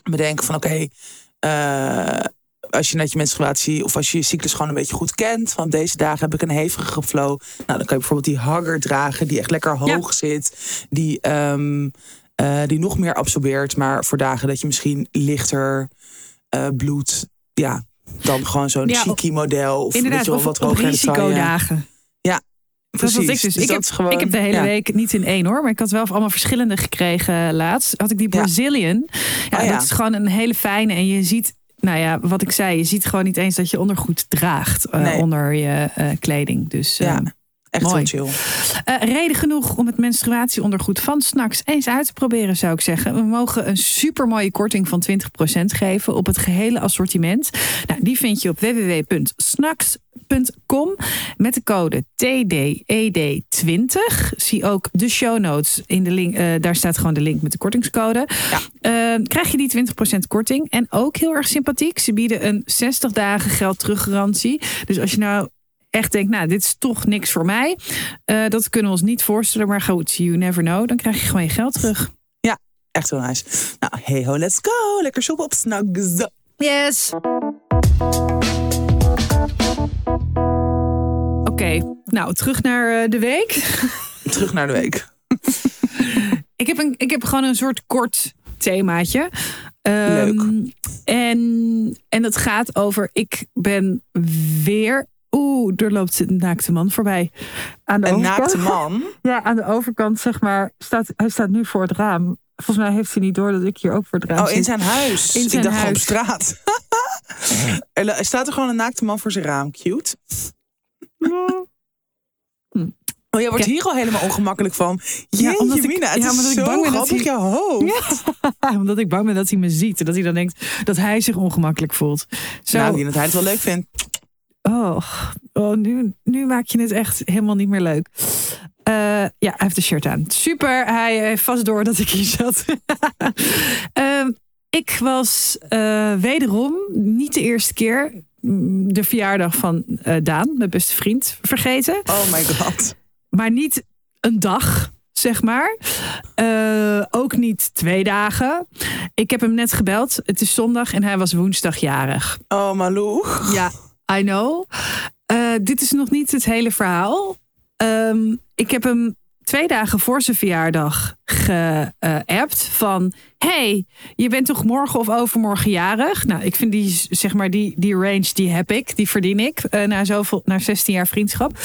bedenken van oké, eh, als je net je menstruatie of als je je cyclus gewoon een beetje goed kent, van deze dagen heb ik een hevige flow. Nou, dan kan je bijvoorbeeld die hugger dragen, die echt lekker hoog zit, die, ehm, eh, die nog meer absorbeert, maar voor dagen dat je misschien lichter eh, bloed, ja, dan gewoon zo'n Ja, cheeky model of Inderdaad, weet je wel, of wat hoger in de taille. risicodagen. Dat was Precies. ik dus. Dus ik, dat heb, gewoon- ik heb de hele ja. week niet in één hoor, maar ik had wel allemaal verschillende gekregen laatst. Had ik die Ja. Brazilian. Ja, Oh ja. dat is gewoon een hele fijne. En je ziet, nou ja, wat ik zei, je ziet gewoon niet eens dat je ondergoed draagt eh, Nee. onder je eh, kleding. Dus Ja. ehm, Echt Mooi. heel chill. eh, reden genoeg om het menstruatieondergoed van Snacks eens uit te proberen, zou ik zeggen. We mogen een supermooie korting van 20% geven op het gehele assortiment. Nou, die vind je op www.snacks.com met de code TDED20. Zie ook de show notes in de link. eh, daar staat gewoon de link met de kortingscode. Eh, krijg je die 20% korting. En ook heel erg sympathiek. Ze bieden een 60 dagen geld teruggarantie. Dus als je nou echt denkt, nou, dit is toch niks voor mij. eh, dat kunnen we ons niet voorstellen. Maar goed, you never know. Dan krijg je gewoon je geld terug. Echt heel nice. Nou, hey ho, let's go. Lekker shoppen op Snuggs. Yes. Oké, nou, terug naar eh, de week. Terug naar de week. Ik heb, een, ik heb gewoon een soort kort themaatje. Ehm, Leuk. En, en dat gaat over, ik ben weer... Oeh, er loopt een naakte man voorbij. Aan de Een overkant. naakte man. Ja, aan de overkant, zeg maar, staat, hij staat nu voor het raam. Volgens mij heeft hij niet door dat ik hier ook voor het raam Oh, in zijn huis. In zijn ik dacht op huis. straat. er staat er gewoon een naakte man voor zijn raam. Cute. Oh, jij wordt Ja. hier al helemaal ongemakkelijk van. Ja, omdat ik- Mina, ja, omdat ik bang ben dat hij- je hoofd. Omdat ik bang ben dat hij me ziet. En dat hij dan denkt dat hij zich ongemakkelijk voelt. Zo. Nou, dat hij het wel leuk vindt. Oh, oh nu, nu maak je het echt helemaal niet meer leuk. Eh, ja, hij heeft een shirt aan. Super, hij heeft vast door dat ik hier zat. Ehm, ik was eh, wederom, niet de eerste keer, mm, de verjaardag van eh, Daan, mijn beste vriend, vergeten. Oh my god. Maar niet een dag, zeg maar. Ook niet twee dagen. Ik heb hem net gebeld. Het is zondag en hij was woensdag jarig. Oh, Malou. Ja, I know. Eh, dit is nog niet het hele verhaal. Ehm, ik heb hem twee dagen voor zijn verjaardag geappt van... hey, je bent toch morgen of overmorgen jarig? Nou, ik vind die, zeg maar, die, die range, die heb ik. Die verdien ik eh, na, zoveel, na 16 jaar vriendschap.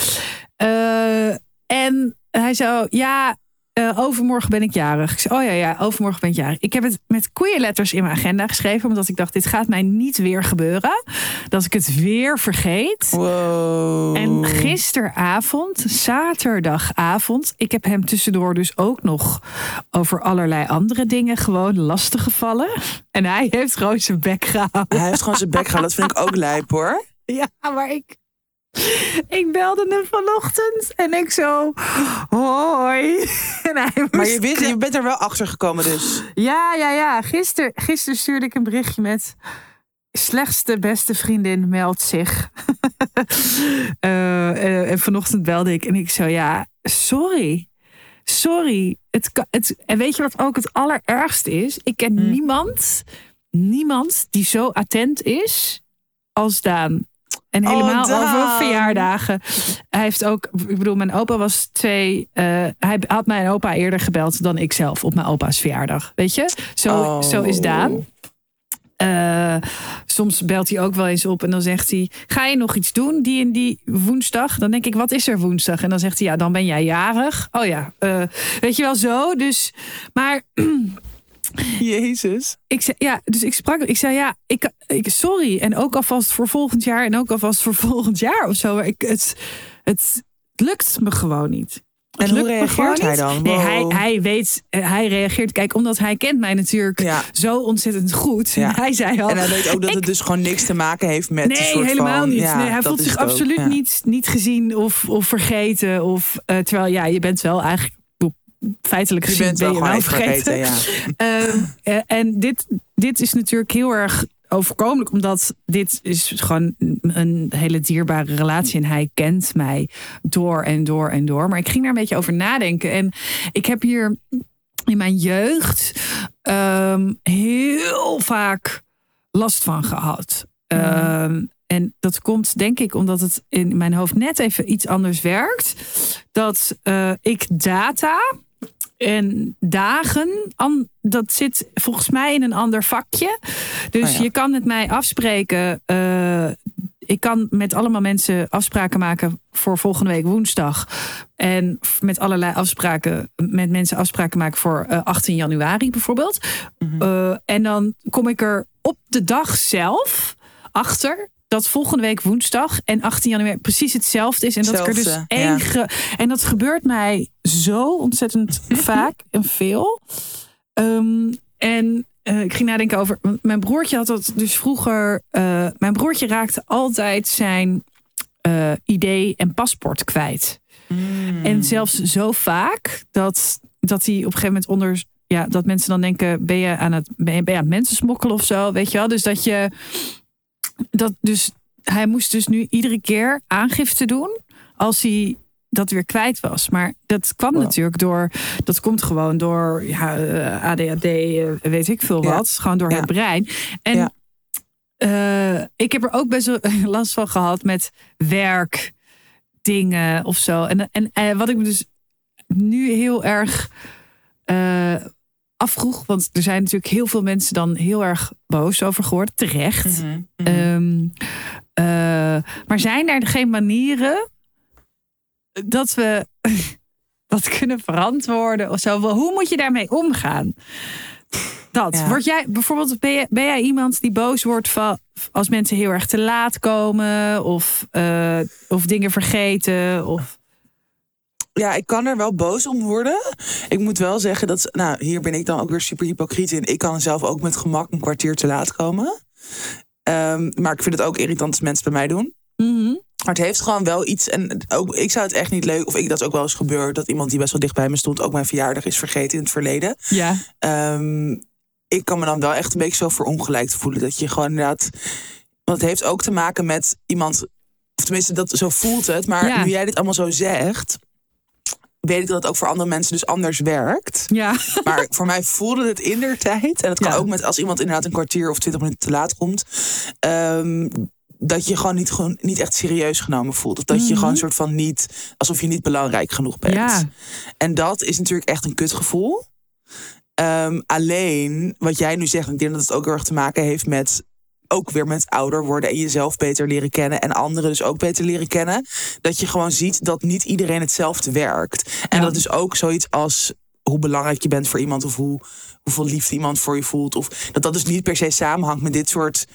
Eh, en hij zo, ja, eh, overmorgen ben ik jarig. Ik zei, oh ja, ja, overmorgen ben ik jarig. Ik heb het met koeienletters in mijn agenda geschreven. Omdat ik dacht, dit gaat mij niet weer gebeuren. Dat ik het weer vergeet. Wow. En gisteravond, zaterdagavond, ik heb hem tussendoor dus ook nog over allerlei andere dingen gewoon lastig gevallen. En hij heeft gewoon zijn bek gehouden. Hij heeft gewoon zijn bek gehouden. Dat vind ik ook lijp hoor. Ja, maar ik. Ik belde hem vanochtend en ik zo. Hoi. Maar je, wist, je bent er wel achter gekomen dus. Ja, ja, ja. Gisteren gister stuurde ik een berichtje met. Slechtste beste vriendin meldt zich. Eh, eh, en vanochtend belde ik en ik zo, ja, sorry. Sorry. Het, het, en weet je wat ook het allerergste is? Ik ken Hm. niemand, niemand die zo attent is als Daan. En Oh, helemaal over Daan. verjaardagen. Hij heeft ook, ik bedoel, mijn opa was twee. eh, hij had mijn opa eerder gebeld dan ik zelf op mijn opa's verjaardag. Weet je? Zo, Oh. zo is Daan. Eh, soms belt hij ook wel eens op en dan zegt hij: Ga je nog iets doen die en die woensdag? Dan denk ik: Wat is er woensdag? En dan zegt hij: Ja, dan ben jij jarig. Oh ja, eh, weet je wel zo. Dus, maar Jezus. ik zei, ja, dus ik sprak, ik zei ja, ik, ik, sorry. En ook alvast voor volgend jaar en ook alvast voor volgend jaar of zo. Maar ik, het, het lukt me gewoon niet. En hoe reageert hij dan? Nee, hij, hij weet, hij reageert. Kijk, omdat hij kent mij natuurlijk Ja. zo ontzettend goed. Ja. Hij zei al. En hij weet ook dat ik- het dus gewoon niks te maken heeft met een Nee, soort helemaal van, niet. Ja, nee, hij voelt zich ook, absoluut niet, niet gezien of, of vergeten. Of, eh, terwijl ja, je bent wel eigenlijk feitelijk Je gezien bent ben je gewoon wel even vergeten. vergeten, ja. Ehm, eh, en dit, dit is natuurlijk heel erg overkomelijk, omdat dit is gewoon een hele dierbare relatie en hij kent mij door en door en door. Maar ik ging daar een beetje over nadenken en ik heb hier in mijn jeugd ehm, heel vaak last van gehad. Ehm, en dat komt denk ik omdat het in mijn hoofd net even iets anders werkt. Dat eh, ik data en dagen, an- dat zit volgens mij in een ander vakje. Dus Oh ja. je kan met mij afspreken. eh, ik kan met allemaal mensen afspraken maken voor volgende week woensdag. En met allerlei afspraken, met mensen afspraken maken voor eh, 18 januari bijvoorbeeld. Mhm. Eh, en dan kom ik er op de dag zelf achter dat volgende week woensdag en 18 januari precies hetzelfde is. En dat ik er dus één. ja. En dat gebeurt mij zo ontzettend vaak en veel. Ehm, en eh, ik ging nadenken over. Mijn broertje had dat dus vroeger. eh, mijn broertje raakte altijd zijn eh, idee en paspoort kwijt. Mm. En zelfs zo vaak dat, dat hij op een gegeven moment onder. Ja, dat mensen dan denken: ben je aan het, ben je, ben je aan het mensen smokkelen of zo? Weet je wel? Dus dat je. Dat dus, hij moest dus nu iedere keer aangifte doen als hij dat weer kwijt was. Maar dat kwam Wow. natuurlijk door. Dat komt gewoon door ja, eh, ADHD, eh, weet ik veel Ja. wat. Gewoon door Ja. het brein. En eh, ik heb er ook best wel last van gehad met werk dingen of zo. En, en wat ik me dus nu heel erg afvroeg, want er zijn natuurlijk heel veel mensen dan heel erg boos over geworden, terecht. Mhm, mhm. Ehm, eh, maar zijn er geen manieren dat we dat kunnen verantwoorden of zo? Hoe moet je daarmee omgaan? Dat. Ja. Word jij bijvoorbeeld, ben jij, ben jij iemand die boos wordt van als mensen heel erg te laat komen of, eh, of dingen vergeten? Of, Ja, ik kan er wel boos om worden. Ik moet wel zeggen dat, nou, hier ben ik dan ook weer super hypocriet in. Ik kan zelf ook met gemak een kwartier te laat komen. Ehm, maar ik vind het ook irritant als mensen bij mij doen. Mhm. Maar het heeft gewoon wel iets. En ook, ik zou het echt niet leuk. Of ik dat is ook wel eens gebeurd. Dat iemand die best wel dicht bij me stond. ook mijn verjaardag is vergeten in het verleden. Ja. Ehm, ik kan me dan wel echt een beetje zo verongelijkt voelen. Dat je gewoon inderdaad. Want het heeft ook te maken met iemand. Of tenminste, dat, zo voelt het. Maar Ja. nu jij dit allemaal zo zegt. Weet ik dat het ook voor andere mensen dus anders werkt. Ja. Maar voor mij voelde het in der tijd. En dat kan Ja. ook met als iemand inderdaad een kwartier of twintig minuten te laat komt. ehm, dat je gewoon niet, gewoon niet echt serieus genomen voelt. Of dat je gewoon een soort van niet. alsof je niet belangrijk genoeg bent. Mhm. Ja. En dat is natuurlijk echt een kutgevoel. Ehm, alleen wat jij nu zegt, ik denk dat het ook heel erg te maken heeft met ook weer met ouder worden en jezelf beter leren kennen en anderen dus ook beter leren kennen. Dat je gewoon ziet dat niet iedereen hetzelfde werkt. En Ja. dat is ook zoiets als hoe belangrijk je bent voor iemand of hoe, hoeveel liefde iemand voor je voelt. Of dat dat dus niet per se samenhangt met dit soort,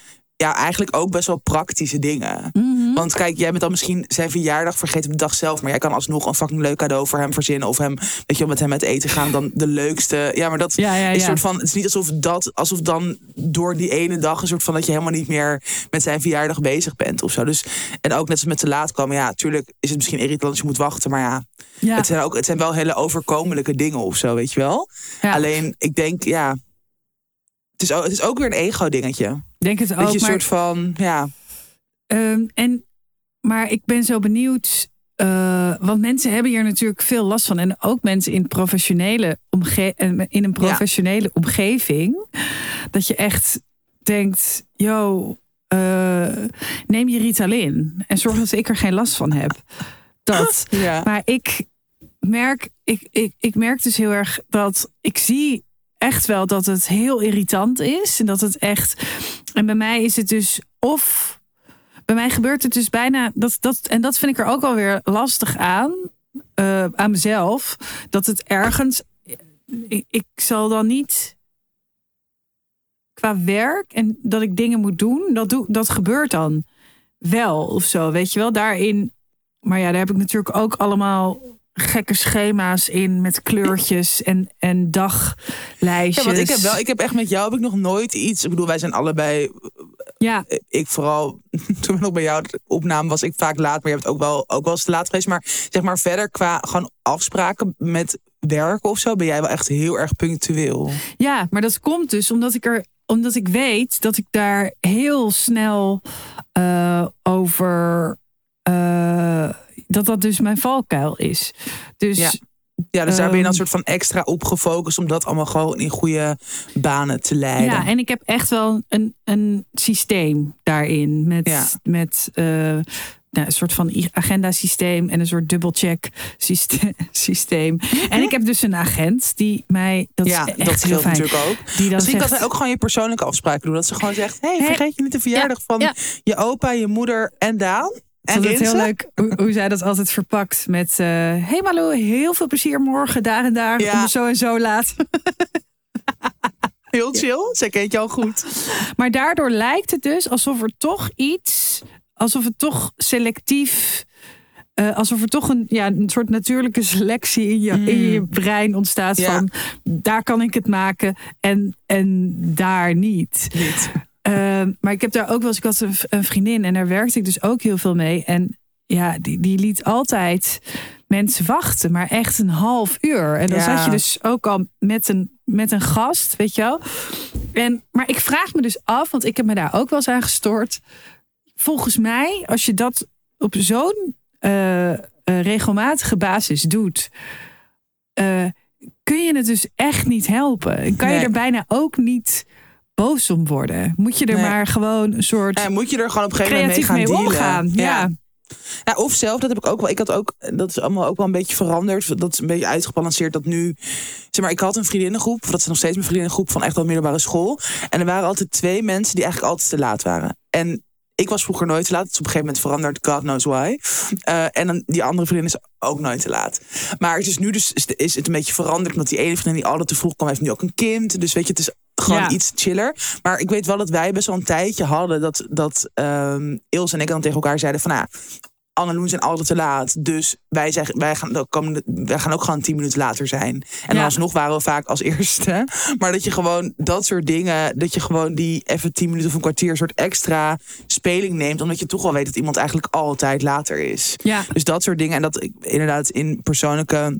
ja, eigenlijk ook best wel praktische dingen. Mhm. Want kijk, jij bent dan misschien zijn verjaardag vergeten op de dag zelf. Maar jij kan alsnog een fucking leuk cadeau voor hem verzinnen. Of hem, weet je met hem uit eten gaan. Dan de leukste. Ja, maar dat Ja, ja, is soort van. Het is niet alsof dat, alsof dan door die ene dag een soort van dat je helemaal niet meer met zijn verjaardag bezig bent of zo. Dus, en ook net als met te laat komen. Ja, tuurlijk is het misschien irritant als je moet wachten. Maar ja, Ja. het zijn ook, het zijn wel hele overkomelijke dingen of zo, weet je wel. Alleen, ik denk, ja. Het is, ook, het is ook weer een ego-dingetje. denk het ook. Dat je een maar- soort van, ja. Ehm, en, maar ik ben zo benieuwd. eh, want mensen hebben hier natuurlijk veel last van. En ook mensen in, professionele omge eh, in een professionele omgeving. Dat je echt denkt, yo, eh, neem je Ritalin en zorg dat ik er geen last van heb. Dat. Ja. Maar ik merk, ik, ik, ik merk dus heel erg dat ik zie echt wel dat het heel irritant is. En dat het echt. En bij mij is het dus of. Bij mij gebeurt het dus bijna. Dat, dat, en dat vind ik er ook wel weer lastig aan. eh, aan mezelf. Dat het ergens. Ik, ik zal dan niet. Qua werk en dat ik dingen moet doen. Dat, doe, dat gebeurt dan wel of zo. Weet je wel, daarin. Maar ja, daar heb ik natuurlijk ook allemaal gekke schema's in met kleurtjes en, en daglijstjes. Ja, want ik heb wel, ik heb echt met jou heb ik nog nooit iets. Ik bedoel, wij zijn allebei. Ja, eh, Ik vooral toen we nog bij jou opnamen was ik vaak laat, maar je hebt ook wel ook wel eens te laat geweest. Maar zeg maar verder qua gewoon afspraken met werken of zo, ben jij wel echt heel erg punctueel. ja, maar dat komt dus omdat ik er omdat ik weet dat ik daar heel snel eh, over. eh, dat dat dus mijn valkuil is. Dus Ja. Ja, dus daar ben je dan Ehm. soort van extra op gefocust om dat allemaal gewoon in goede banen te leiden. Ja, en ik heb echt wel een, een systeem daarin. Met, Ja. met eh, nou, een soort van agenda-systeem en een soort dubbelcheck syste- systeem. En ik heb dus een agent die mij. Dat ja, is echt dat heel scheelt fijn. natuurlijk ook. Die dan Misschien zegt, dat hij ook gewoon je persoonlijke afspraken doen. Dat ze gewoon zegt: hey, vergeet je niet de verjaardag van ja. je opa, je moeder en Daan. En vond het heel leuk hoe, hoe zij dat altijd verpakt met... eh hey Malou, heel veel plezier morgen, daar en daar, Ja. om zo en zo laat. Heel chill. Zij kent al goed. Maar daardoor lijkt het dus alsof er toch iets, alsof het toch selectief, eh, alsof er toch een, ja, een soort natuurlijke selectie in je, in je brein ontstaat. Ja. van daar kan ik het maken en, en daar niet. Niet. Eh, maar ik heb daar ook wel eens, ik had een, vriendin en daar werkte ik dus ook heel veel mee. En ja, die, die liet altijd mensen wachten, maar echt een half uur. En dan Ja. zat je dus ook al met een, met een gast, weet je wel. En, maar ik vraag me dus af, want ik heb me daar ook wel eens aan gestoord. Volgens mij, als je dat op zo'n eh, eh, regelmatige basis doet, eh, kun je het dus echt niet helpen. En kan je er bijna ook niet boos om worden. Moet je er Nee. maar gewoon een soort Ja, moet je er gewoon op een gegeven moment mee gaan mee dealen. omgaan. Ja. Ja, of zelf, dat heb ik ook wel. Ik had ook, dat is allemaal ook wel een beetje veranderd. Dat is een beetje uitgebalanceerd dat nu. Zeg maar, ik had een vriendinnengroep, of dat is nog steeds mijn vriendinnengroep van echt wel middelbare school. En er waren altijd twee mensen die eigenlijk altijd te laat waren. En ik was vroeger nooit te laat. Het is op een gegeven moment veranderd, God knows why. Eh, en dan die andere vriendin is ook nooit te laat. Maar het is nu dus is- is het een beetje veranderd. Omdat die ene vriendin die altijd te vroeg kwam, heeft nu ook een kind. Dus weet je, het is gewoon Ja. iets chiller. Maar ik weet wel dat wij best wel een tijdje hadden dat, dat ehm Ilse en ik dan tegen elkaar zeiden van nou. Anne en Loen zijn altijd te laat. Dus wij, zeggen, wij, gaan, ook komende- wij gaan ook gewoon tien minuten later zijn. En dan alsnog waren we vaak als eerste. Maar dat je gewoon dat soort dingen... dat je gewoon die even tien minuten of een kwartier... een soort extra speling neemt. Omdat je toch wel weet dat iemand eigenlijk altijd later is. Ja. Dus dat soort dingen. En dat ik inderdaad in persoonlijke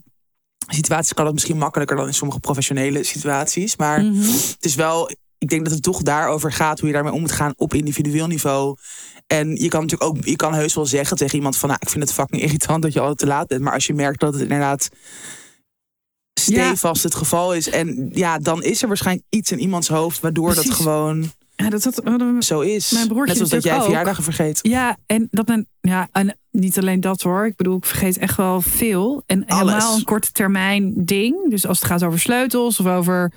situaties... kan het misschien makkelijker dan in sommige professionele situaties. Maar Mhm. het is wel... Ik denk dat het toch daarover gaat hoe je daarmee om moet gaan op individueel niveau. En je kan natuurlijk ook, je kan heus wel zeggen tegen iemand van, nou, ik vind het fucking irritant dat je altijd te laat bent. Maar als je merkt dat het inderdaad stevast het geval is, en ja, dan is er waarschijnlijk iets in iemands hoofd waardoor dat gewoon Ja, dat zo is. Mijn broertje Net zoals dat jij ook. verjaardagen vergeet. Ja, en dat men, ja, en niet alleen dat hoor. Ik bedoel, ik vergeet echt wel veel. En Alles. helemaal een korte termijn ding. Dus als het gaat over sleutels of over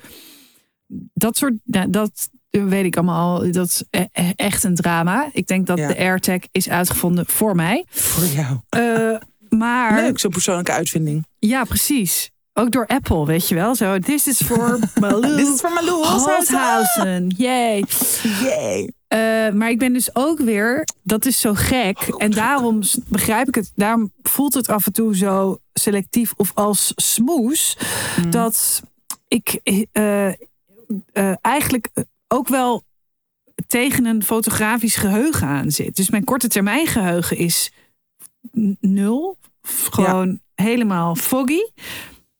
dat soort, ja, dat weet ik allemaal. Dat is e- e- echt een drama. Ik denk dat Ja. de AirTag is uitgevonden voor mij. Voor jou. Eh, maar Leuk, zo'n persoonlijke uitvinding. ja, precies. Ook door Apple, weet je wel. Zo, this is for Malou. Dit is voor Malou Holshausen. Yay. Yay. Eh, maar ik ben dus ook weer, dat is zo gek. En daarom begrijp ik het, daarom voelt het af en toe zo selectief of als smoes. Dat ik eh, eh, eigenlijk ook wel tegen een fotografisch geheugen aan zit. Dus mijn korte termijn geheugen is nul. Gewoon helemaal foggy.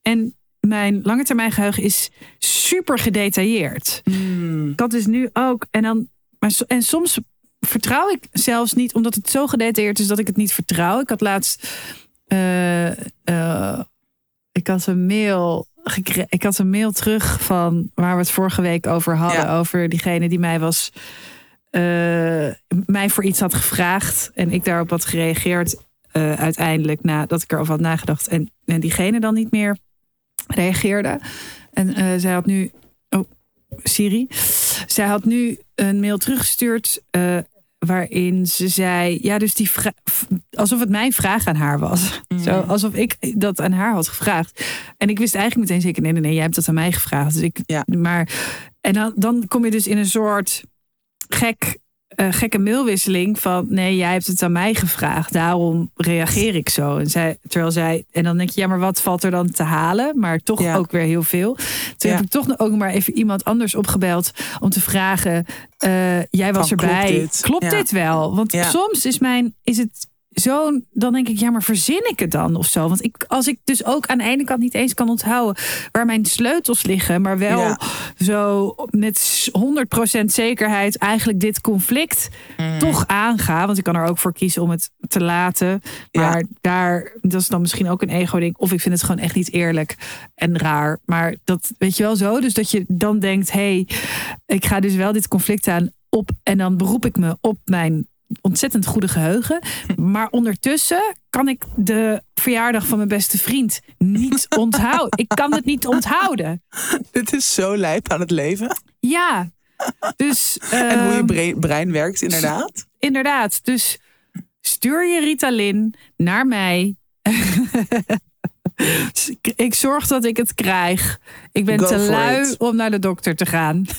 En mijn lange termijn geheugen is super gedetailleerd. Hmm. Had dus nu ook. En, dan, maar, en soms vertrouw ik zelfs niet, omdat het zo gedetailleerd is dat ik het niet vertrouw. Ik had laatst. eh, eh, ik had een mail. Ik had een mail terug van waar we het vorige week over hadden. Ja. Over diegene die mij was eh, mij voor iets had gevraagd en ik daarop had gereageerd uiteindelijk nadat ik erover had nagedacht en, en diegene dan niet meer reageerde. En eh, zij had nu, oh Siri, zij had nu een mail teruggestuurd eh, waarin ze zei, ja dus die vra- alsof het mijn vraag aan haar was. Zo, alsof ik dat aan haar had gevraagd. En ik wist eigenlijk meteen zeker, nee, nee, nee, jij hebt dat aan mij gevraagd. Dus ik, Ja. maar, en dan, dan kom je dus in een soort gek, gekke mailwisseling van, nee, jij hebt het aan mij gevraagd. Daarom reageer ik zo. En zij, terwijl zij, en dan denk je, ja, maar wat valt er dan te halen? Maar toch Ja. ook weer heel veel. Toen Ja. heb ik toch nog ook maar even iemand anders opgebeld om te vragen, eh, jij was Van, erbij. klopt dit? Klopt dit wel? Want Ja. soms is mijn, is het zo, dan denk ik, ja, maar verzin ik het dan of zo? Want ik, als ik dus ook aan de ene kant niet eens kan onthouden waar mijn sleutels liggen, maar wel Ja. zo met 100% zekerheid eigenlijk dit conflict Mm. toch aanga. Want ik kan er ook voor kiezen om het te laten. Maar Ja. daar, dat is dan misschien ook een ego-ding. Of ik vind het gewoon echt niet eerlijk en raar. Maar dat weet je wel zo. Dus dat je dan denkt, hé, hey, ik ga dus wel dit conflict aan op. En dan beroep ik me op mijn ontzettend goede geheugen. Maar ondertussen kan ik de verjaardag van mijn beste vriend niet onthouden. Ik kan het niet onthouden. Dit is zo lijp aan het leven. Ja. Dus, en hoe je ehm, brein, brein werkt, inderdaad. inderdaad. Dus stuur je Ritalin naar mij. ik zorg dat ik het krijg. Ik ben Go te lui it. om naar de dokter te gaan.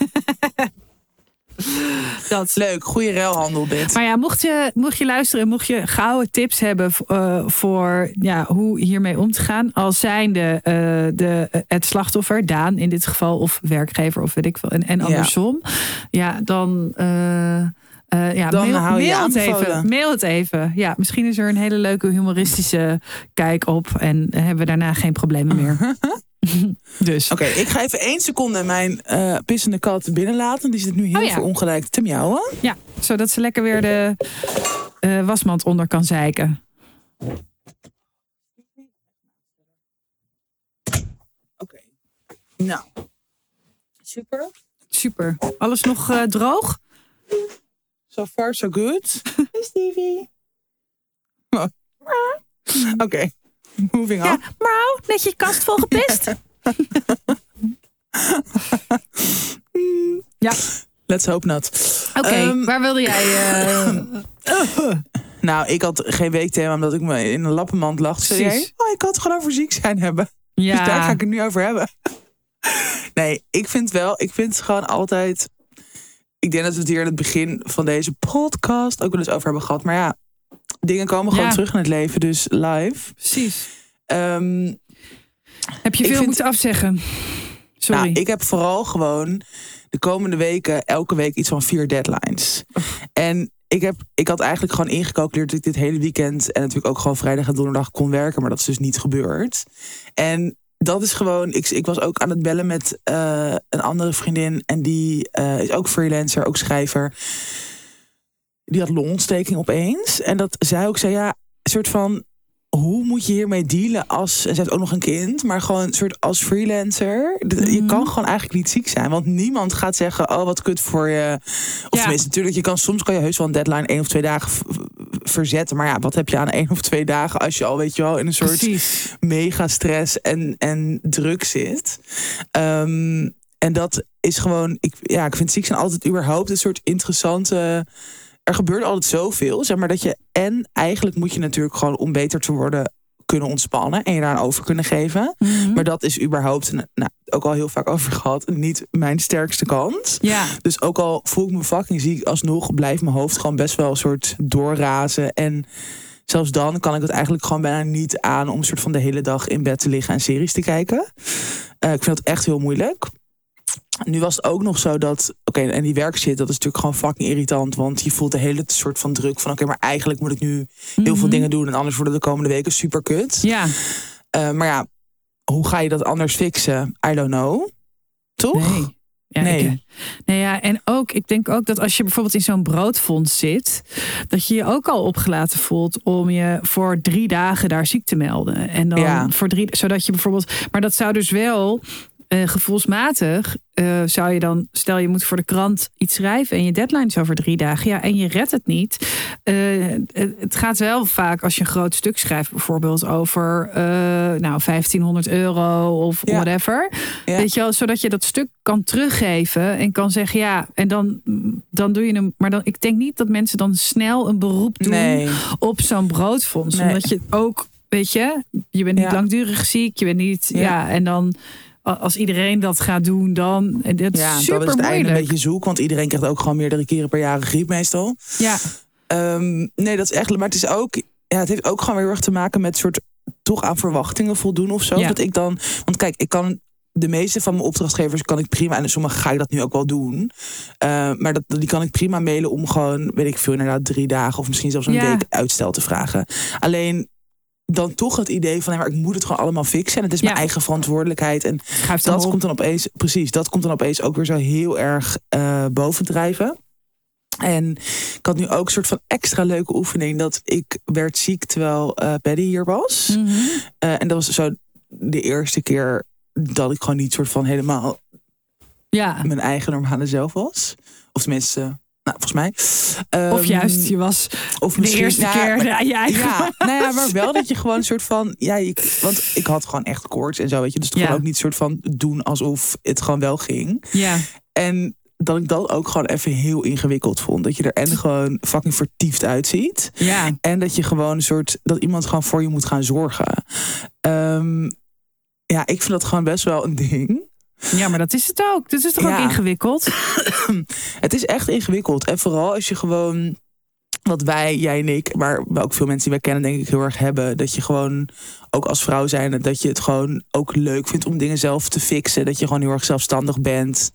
dat. Leuk, goede ruilhandel dit. Maar ja, mocht je, mocht je luisteren en mocht je gouden tips hebben eh, voor ja, hoe hiermee om te gaan. Als zijnde eh, de, het slachtoffer, Daan in dit geval, of werkgever of weet ik veel. En, en andersom. Ja, dan. eh, eh, ja, Dan mail, hou je mail het even. Mail het even. Ja, misschien is er een hele leuke humoristische kijk op. En hebben we daarna geen problemen meer. dus. Oké, ik ga even één seconde mijn eh, pissende kat binnenlaten. Die zit nu heel Oh ja. verongelijkt te miauwen. Ja, zodat ze lekker weer de eh, wasmand onder kan zeiken. Oké. Nou. Super. Super. Alles nog eh, droog? So far, so good. Hey Stevie. Oh. Oké, moving on. Ja, mrouw, net je kast vol gepist. ja, Let's hope not. oké. Ehm, waar wilde jij? eh, Nou, ik had geen weekthema omdat ik me in een lappenmand lag. Zei jij, oh, ik had het gewoon over ziek zijn hebben. Dus daar ga ja, ik het nu over hebben. Nee, ik vind wel, ik vind het gewoon altijd. Ik denk dat we het hier in het begin van deze podcast ook wel eens over hebben gehad. Maar ja, dingen komen gewoon Ja. terug in het leven, dus live. precies. Ehm, Heb je veel vind- moeten afzeggen? Sorry. Nou, ik heb vooral gewoon de komende weken elke week iets van vier deadlines. En ik, heb, ik had eigenlijk gewoon ingecalculeerd dat ik dit hele weekend en natuurlijk ook gewoon vrijdag en donderdag kon werken, maar dat is dus niet gebeurd. En dat is gewoon, ik, ik was ook aan het bellen met eh, een andere vriendin en die eh, is ook freelancer, ook schrijver. Die had longontsteking opeens. En dat zij ook zei, ja, een soort van, hoe moet je hiermee dealen als... En ze heeft ook nog een kind, maar gewoon een soort als freelancer. Je Mhm. kan gewoon eigenlijk niet ziek zijn. Want niemand gaat zeggen, oh wat kut voor je. Of Ja. tenminste, natuurlijk, je kan, soms kan je heus wel een deadline één of twee dagen verzetten. Maar ja, wat heb je aan één of twee dagen als je al, weet je wel, in een soort Precies. mega stress en, en druk zit. Ehm, en dat is gewoon, ik, ja, ik vind ziek zijn altijd überhaupt een soort interessante. Er gebeurt altijd zoveel, zeg maar dat je en eigenlijk moet je natuurlijk gewoon om beter te worden kunnen ontspannen en je daar over kunnen geven. Mhm. Maar dat is überhaupt, nou, ook al heel vaak over gehad, niet mijn sterkste kant. Ja, Dus ook al voel ik me fucking ziek, alsnog blijft mijn hoofd gewoon best wel een soort doorrazen. En zelfs dan kan ik het eigenlijk gewoon bijna niet aan om een soort van de hele dag in bed te liggen en series te kijken. Eh, ik vind dat echt heel moeilijk. Nu was het ook nog zo dat, oké, en die werkshit, dat is natuurlijk gewoon fucking irritant. Want je voelt de hele soort van druk van, oké, maar eigenlijk moet ik nu heel veel Mhm. dingen doen. En anders worden de komende weken super kut. ja. Eh, maar ja, hoe ga je dat anders fixen? I don't know. Toch? Nee. Ja, Nee. ik- nee, ja, en ook, ik denk ook dat als je bijvoorbeeld in zo'n broodfonds zit, dat je je ook al opgelaten voelt om je voor drie dagen daar ziek te melden. En dan Ja. voor drie, zodat je bijvoorbeeld, maar dat zou dus wel eh, gevoelsmatig eh, zou je dan, stel je moet voor de krant iets schrijven en je deadline is over drie dagen, ja, en je redt het niet. Eh, het- gaat wel vaak als je een groot stuk schrijft, bijvoorbeeld over nou 1500 euro of Ja. whatever. Ja. Weet je wel, zodat je dat stuk kan teruggeven en kan zeggen ja, en dan, dan doe je hem. Maar dan, ik denk niet dat mensen dan snel een beroep doen Nee. op zo'n broodfonds. Nee. Omdat je ook, weet je, je bent niet Ja. langdurig ziek, je bent niet, ja, en dan als iedereen dat gaat doen, dan dat is Ja, super is het einde een beetje zoek. Want iedereen krijgt ook gewoon meerdere keren per jaar een griep meestal. Ja, Ehm, nee, dat is echt. Maar het is ook. Ja, het heeft ook gewoon weer erg te maken met soort toch aan verwachtingen voldoen of zo. Ja. Dat ik dan. Want kijk, ik kan. De meeste van mijn opdrachtgevers kan ik prima. En sommige ga ik dat nu ook wel doen. Eh, maar dat, die kan ik prima mailen om gewoon, weet ik veel, inderdaad drie dagen of misschien zelfs een Ja. week uitstel te vragen. Alleen dan toch het idee van, nee, maar ik moet het gewoon allemaal fixen. En het is Ja. mijn eigen verantwoordelijkheid. En schuift dat komt dan opeens, precies, dat komt dan opeens ook weer zo heel erg eh bovendrijven. En ik had nu ook een soort van extra leuke oefening. Dat ik werd ziek terwijl eh Paddy hier was. Mhm. Eh, en dat was zo de eerste keer dat ik gewoon niet soort van helemaal Ja, mijn eigen normale zelf was. Of tenminste, nou, volgens mij. of Ehm, juist, je was of de eerste keer maar- ja, je eigen. ja, nou ja, maar wel dat je gewoon een soort van. Ja, ik, want ik had gewoon echt koorts en zo, weet je. Dus Ja. gewoon ook niet soort van doen alsof het gewoon wel ging. ja. En dat ik dat ook gewoon even heel ingewikkeld vond. Dat je er en gewoon fucking vertiefd uitziet. ja. En dat je gewoon een soort. dat iemand gewoon voor je moet gaan zorgen. Ehm, ja, ik vind dat gewoon best wel een ding. Ja, maar dat is het ook. Dat is toch ook Ja. ingewikkeld? Het is echt ingewikkeld. En vooral als je gewoon. Wat wij, jij en ik, maar ook veel mensen die wij kennen, denk ik heel erg hebben. Dat je gewoon, ook als vrouw zijn, dat je het gewoon ook leuk vindt om dingen zelf te fixen. Dat je gewoon heel erg zelfstandig bent,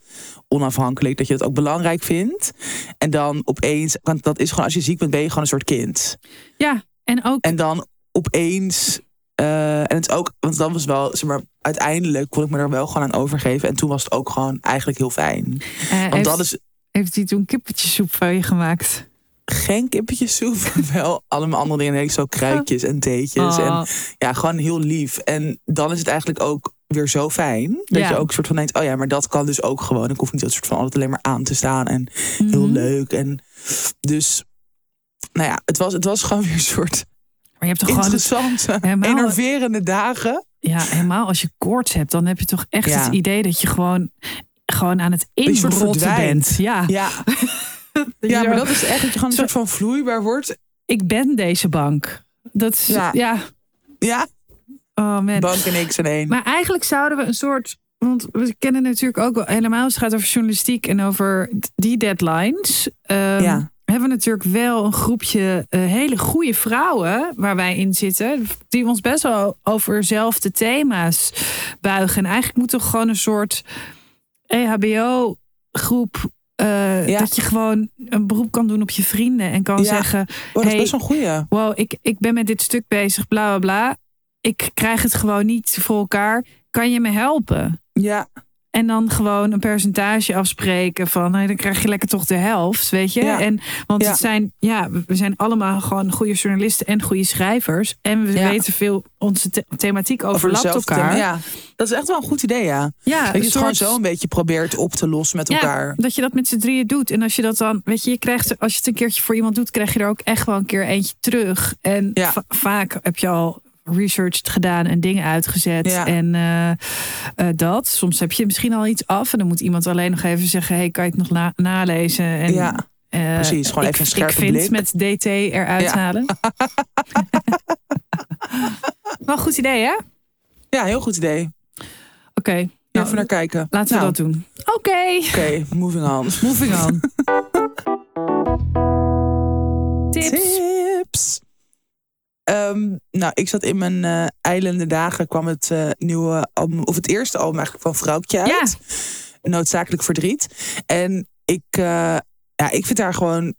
onafhankelijk. Dat je het ook belangrijk vindt. En dan opeens, want dat is gewoon, als je ziek bent, ben je gewoon een soort kind. Ja, en ook. En dan opeens. Eh, en het is ook, want dan was wel, zeg maar, uiteindelijk kon ik me er wel gewoon aan overgeven. En toen was het ook gewoon eigenlijk heel fijn. eh, Want heeft, dat is heeft hij toen kippetjessoep van je gemaakt? geen kippetjessoep, maar wel allemaal andere dingen. Nee, zo kruidjes en theetjes. Oh. En ja, gewoon heel lief. En dan is het eigenlijk ook weer zo fijn. Dat Ja. je ook soort van denkt, oh ja, maar dat kan dus ook gewoon. Ik hoef niet dat soort van altijd alleen maar aan te staan. En heel Mhm. leuk. En dus, nou ja, het was, het was gewoon weer een soort je hebt toch gewoon. interessante, helemaal- enerverende dagen. Ja, helemaal als je koorts hebt, dan heb je toch echt Ja. het idee dat je gewoon, gewoon aan het inrotten bent. Ja, Ja, ja maar dat is echt dat je gewoon een soort van vloeibaar wordt. ik ben deze bank. Dat is, ja. Ja. Ja, Oh man. bank en niks en één. Maar eigenlijk zouden we een soort. Want we kennen natuurlijk ook wel helemaal het gaat over journalistiek en over die deadlines. ehm, Ja. Hebben we natuurlijk wel een groepje eh, hele goede vrouwen waar wij in zitten. Die ons best wel over dezelfde thema's buigen. En eigenlijk moet toch gewoon een soort EHBO-groep. eh, Ja. Dat je gewoon een beroep kan doen op je vrienden en kan Ja. zeggen: Oh, dat is Hey, best een goeie. wow, ik, ik ben met dit stuk bezig, bla bla bla. Ik krijg het gewoon niet voor elkaar. Kan je me helpen? Ja, En dan gewoon een percentage afspreken van, nou, dan krijg je lekker toch de helft, weet je? Ja. En want Ja. het zijn, ja, we zijn allemaal gewoon goede journalisten en goede schrijvers. En we Ja. weten veel, onze the- thematiek overlapt dezelfde elkaar. thema. Ja, dat is echt wel een goed idee, ja. Ja, Dat je het gewoon zo een beetje probeert op te lossen met ja, elkaar. dat je dat met z'n drieën doet. En als je dat dan, weet je, je krijgt, als je het een keertje voor iemand doet, krijg je er ook echt wel een keer eentje terug. En vaak heb je al research gedaan en dingen uitgezet. Ja. En eh, eh, dat. Soms heb je misschien al iets af. En dan moet iemand alleen nog even zeggen: hey, kan je het nog na- nalezen? En, Ja, eh, precies. Gewoon ik, even een scherpe Ik vind met DT eruit Ja. halen. Wel een goed idee, hè? Oké, ja, heel goed idee. nou, Even naar kijken. laten we Nou, dat doen. Oké, Oké, moving on. moving on. Tips. Tips. Ehm, nou, ik zat in mijn eh eilende dagen, kwam het eh, nieuwe album, of het eerste album eigenlijk van Vrouwtje uit. Noodzakelijk verdriet. En ik, eh, ja, ik vind haar gewoon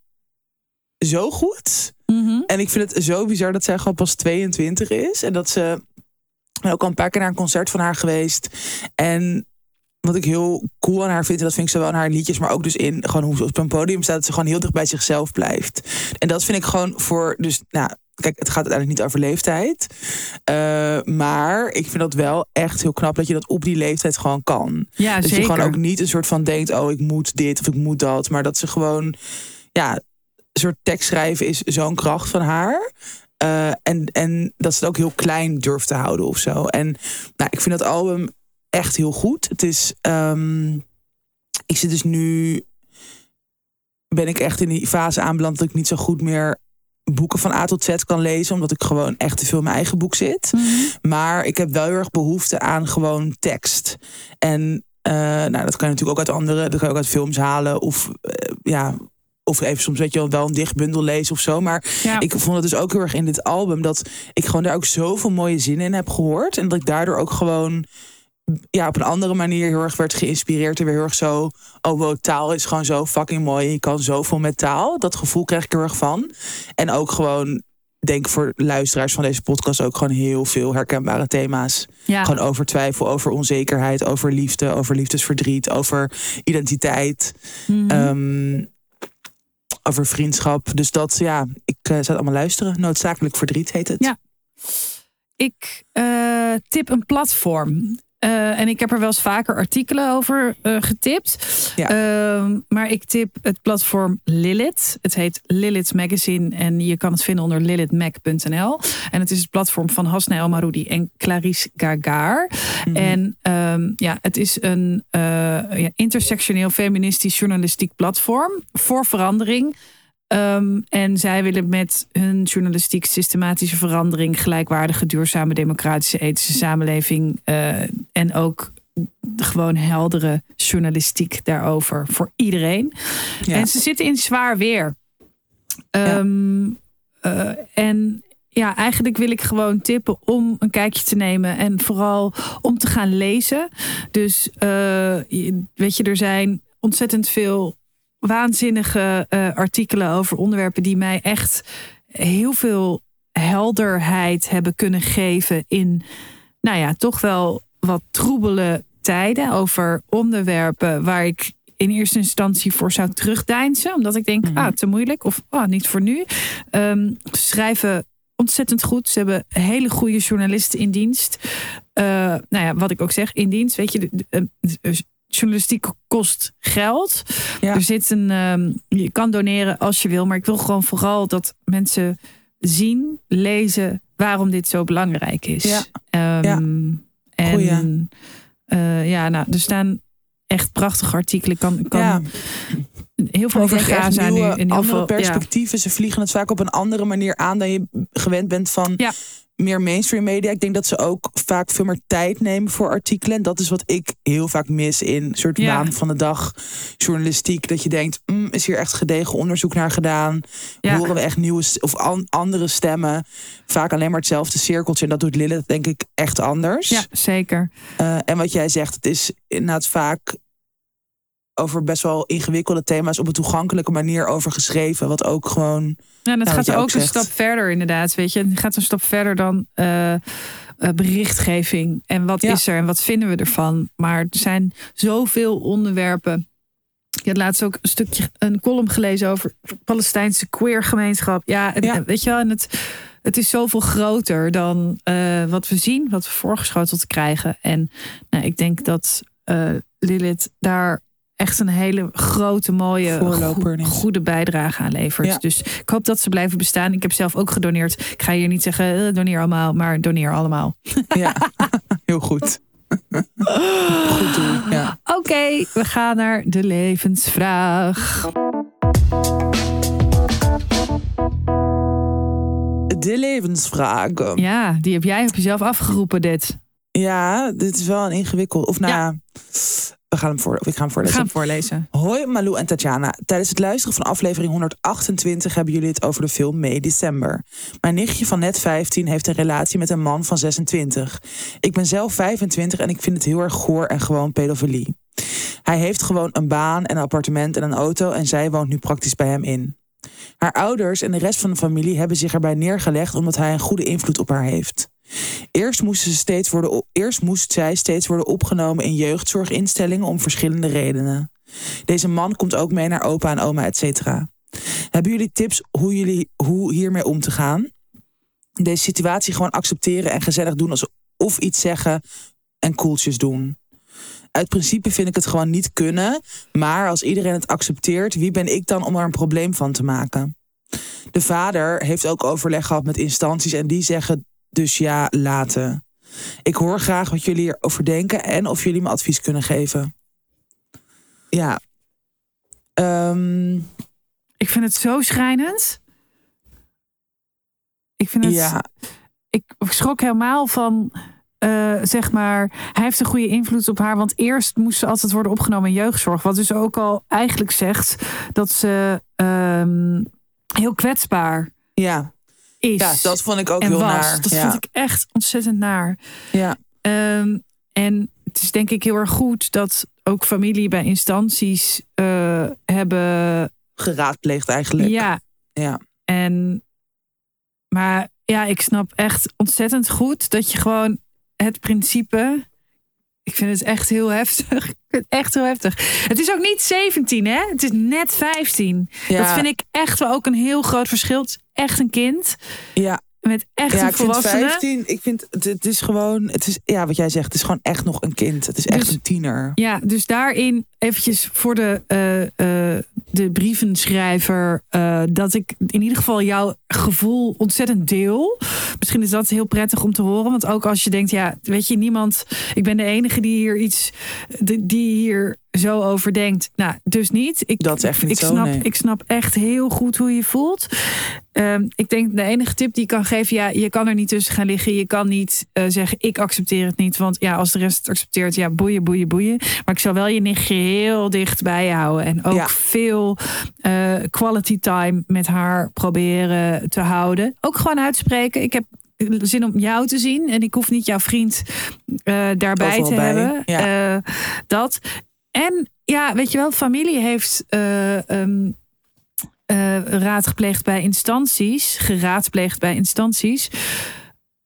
zo goed. Mhm. En ik vind het zo bizar dat zij gewoon pas 22 is. En dat ze ook al een paar keer naar een concert van haar geweest. En wat ik heel cool aan haar vind, en dat vind ik zowel in haar liedjes, maar ook dus in gewoon hoe ze op een podium staat, dat ze gewoon heel dicht bij zichzelf blijft. En dat vind ik gewoon voor, dus nou, Kijk, het gaat uiteindelijk niet over leeftijd. Uh, maar ik vind dat wel echt heel knap dat je dat op die leeftijd gewoon kan. Ja, dat zeker. je gewoon ook niet een soort van denkt: oh, ik moet dit of ik moet dat. Maar dat ze gewoon, ja, een soort tekst schrijven is zo'n kracht van haar. Uh, en, en dat ze het ook heel klein durft te houden of zo. En nou, ik vind dat album echt heel goed. Het is. Um, ik zit dus nu. Ben ik echt in die fase aanbeland dat ik niet zo goed meer boeken van A tot Z kan lezen, omdat ik gewoon echt te veel in mijn eigen boek zit. Mhm. Maar ik heb wel heel erg behoefte aan gewoon tekst. En uh, nou, dat kan je natuurlijk ook uit andere, dat kan je ook uit films halen of uh, ja. Of even soms weet je wel een dichtbundel lezen of zo. Maar Ja. ik vond het dus ook heel erg in dit album dat ik gewoon daar ook zoveel mooie zinnen in heb gehoord. En dat ik daardoor ook gewoon ja, op een andere manier heel erg werd geïnspireerd. En weer heel erg zo, oh wow, taal is gewoon zo fucking mooi. Je kan zoveel met taal. Dat gevoel krijg ik er erg van. En ook gewoon, denk voor luisteraars van deze podcast ook gewoon heel veel herkenbare thema's. Ja. Gewoon over twijfel, over onzekerheid, over liefde, over liefdesverdriet, over identiteit. Mhm. ehm, over vriendschap. Dus dat, ja, ik uh, zou het allemaal luisteren. Noodzakelijk verdriet heet het. Ja. Ik eh, tip een platform. Eh, en ik heb er wel eens vaker artikelen over eh, getipt. Ja. Ehm, maar ik tip het platform Lilith. Het heet Lilith Magazine. En je kan het vinden onder lilithmag.nl. En het is het platform van Hasna El Maroudi en Clarice Gagar. Mhm. En ehm, ja, het is een eh, ja, intersectioneel feministisch journalistiek platform voor verandering. Um, en zij willen met hun journalistiek systematische verandering, gelijkwaardige, duurzame, democratische, ethische samenleving uh, en ook gewoon heldere journalistiek daarover voor iedereen. Ja. En ze zitten in zwaar weer. Um, uh, en ja, eigenlijk wil ik gewoon tippen om een kijkje te nemen en vooral om te gaan lezen. Dus uh, weet je, er zijn ontzettend veel waanzinnige uh, artikelen over onderwerpen die mij echt heel veel helderheid hebben kunnen geven in, nou ja, toch wel wat troebele tijden over onderwerpen waar ik in eerste instantie voor zou terugdeinzen, omdat ik denk, mm -hmm. ah, te moeilijk of ah, niet voor nu. Um, schrijven ontzettend goed. Ze hebben hele goede journalisten in dienst. Uh, nou ja, wat ik ook zeg, in dienst, weet je. De, de, de, journalistiek kost geld. Ja. Er zit een, um, je kan doneren als je wil, maar ik wil gewoon vooral dat mensen zien, lezen waarom dit zo belangrijk is. Ja. Um, ja. En uh, ja, nou, er staan echt prachtige artikelen. Kan, kan ja. heel veel over Gaza nu. Andere perspectieven. Ja. Ze vliegen het vaak op een andere manier aan dan je gewend bent van ja. Meer mainstream media. Ik denk dat ze ook vaak veel meer tijd nemen voor artikelen. En dat is wat ik heel vaak mis in een soort Ja. waan van de dag journalistiek. Dat je denkt, mm, is hier echt gedegen onderzoek naar gedaan? Ja. Horen we echt nieuwe of an- andere stemmen? Vaak alleen maar hetzelfde cirkeltje. En dat doet Lilith denk ik echt anders. Ja, zeker. Uh, en wat jij zegt, het is inderdaad vaak over best wel ingewikkelde thema's op een toegankelijke manier over geschreven. Wat ook gewoon. Ja, en het Nou, gaat ook, ook een stap verder, inderdaad. Weet je, het gaat een stap verder dan eh, eh, berichtgeving. En wat Ja. is er en wat vinden we ervan? Maar er zijn zoveel onderwerpen. Je had laatst ook een stukje, een column gelezen over de Palestijnse queer-gemeenschap. Ja, Ja. weet je wel, en het, het is zoveel groter dan eh, wat we zien, wat we voorgeschoteld krijgen. En nou, ik denk dat eh, Lilith daar echt een hele grote, mooie, is. goede bijdrage aan levert. Ja. Dus ik hoop dat ze blijven bestaan. Ik heb zelf ook gedoneerd. Ik ga hier niet zeggen, eh, doneer allemaal, maar doneer allemaal. Ja, heel goed. goed doel. Ja. Oké, we gaan naar de levensvraag. De levensvragen. Ja, die heb jij op jezelf afgeroepen, dit. Ja, dit is wel een ingewikkeld. Of nou, Ja. We gaan hem voor. Ik ga hem We voorlezen. gaan hem voorlezen. Hoi Malou en Tatjana. Tijdens het luisteren van aflevering 128 hebben jullie het over de film May December. Mijn nichtje van net 15 heeft een relatie met een man van 26. Ik ben zelf 25 en ik vind het heel erg goor en gewoon pedofilie. Hij heeft gewoon een baan, een appartement en een auto en zij woont nu praktisch bij hem in. Haar ouders en de rest van de familie hebben zich erbij neergelegd omdat hij een goede invloed op haar heeft. Eerst moest, ze steeds worden, eerst moest zij steeds worden opgenomen in jeugdzorginstellingen om verschillende redenen. Deze man komt ook mee naar opa en oma, et cetera. Hebben jullie tips hoe, jullie, hoe hiermee om te gaan? deze situatie gewoon accepteren en gezellig doen. Alsof iets zeggen en koeltjes doen. Uit principe vind ik het gewoon niet kunnen. Maar als iedereen het accepteert, wie ben ik dan om er een probleem van te maken? De vader heeft ook overleg gehad met instanties en die zeggen dus ja, laten. Ik hoor graag wat jullie erover denken en of jullie me advies kunnen geven. Ja. Ehm, Ik vind het zo schrijnend. Ik vind het. ja, Ik schrok helemaal van. eh, zeg maar, hij heeft een goede invloed op haar. Want eerst moest ze altijd worden opgenomen in jeugdzorg. Wat dus ook al eigenlijk zegt dat ze ehm, heel kwetsbaar ja. Is. ja, dat vond ik ook heel was. naar. Dat ja. vond ik echt ontzettend naar. ja. Ehm, en het is denk ik heel erg goed dat ook familie bij instanties eh, hebben. Geraadpleegd eigenlijk. Ja. Ja. En, maar ja, ik snap echt ontzettend goed dat je gewoon het principe. Ik vind het echt heel heftig. Ik vind het echt heel heftig. Het is ook niet 17, hè? Het is net 15. Ja. Dat vind ik echt wel ook een heel groot verschil. Echt een kind Ja, met echt ja een ik vind volwassene. 15, ik vind het, het is gewoon, het is, ja, wat jij zegt, het is gewoon echt nog een kind. Het is echt Dus- een tiener. Ja, dus daarin eventjes voor de, eh, eh, de brievenschrijver... eh, dat ik in ieder geval jouw gevoel ontzettend deel. Misschien is dat heel prettig om te horen. Want ook als je denkt, ja, weet je, niemand... Ik ben de enige die hier iets... die hier zo over denkt. Nou, dus niet. Ik, Dat is echt niet ik zo, Snap, nee. Ik snap echt heel goed hoe je voelt. Ehm, ik denk de enige tip die ik kan geven... ja, je kan er niet tussen gaan liggen. Je kan niet eh, zeggen, ik accepteer het niet. Want ja, als de rest het accepteert, ja, boeien, boeien, boeien. Maar ik zou wel je nichtje heel dicht bij je houden. En ook Ja. veel eh, quality time met haar proberen te houden. Ook gewoon uitspreken. Ik heb zin om jou te zien. En ik hoef niet jouw vriend eh, daarbij Overal te bij, hebben. ja. Dat. En ja, weet je wel, familie heeft... eh, ehm, eh, raad gepleegd bij instanties, geraadpleegd bij instanties.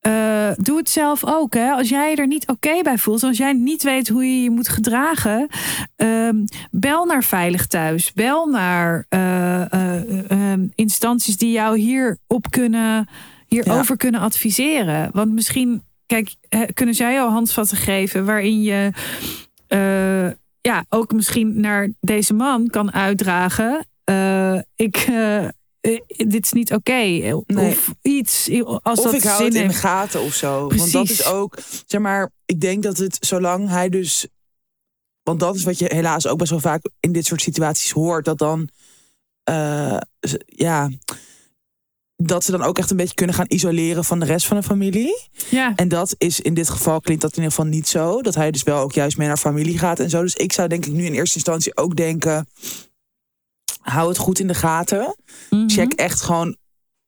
Eh, doe het zelf ook. Hè? Als jij je er niet oké bij voelt, als jij niet weet hoe je je moet gedragen, ehm, bel naar Veilig Thuis. Bel naar eh, eh, ehm, instanties die jou hierop kunnen, hierover kunnen adviseren. Want misschien, kijk, kunnen zij jou handvatten geven waarin je ja, ook misschien naar deze man kan uitdragen. eh, ik, eh, eh, dit is niet oké. Nee. Of iets. Als Of dat ik hou zin het in de gaten of zo. Want dat Precies. is ook, zeg maar, ik denk dat het zolang hij dus. Want dat is wat je helaas ook best wel vaak in dit soort situaties hoort. Dat dan, ja, dat ze dan ook echt een beetje kunnen gaan isoleren van de rest van de familie. Ja. En dat is in dit geval klinkt dat in ieder geval niet zo. Dat hij dus wel ook juist mee naar familie gaat en zo. Dus ik zou denk ik nu in eerste instantie ook denken. Hou het goed in de gaten. Mhm. Check echt gewoon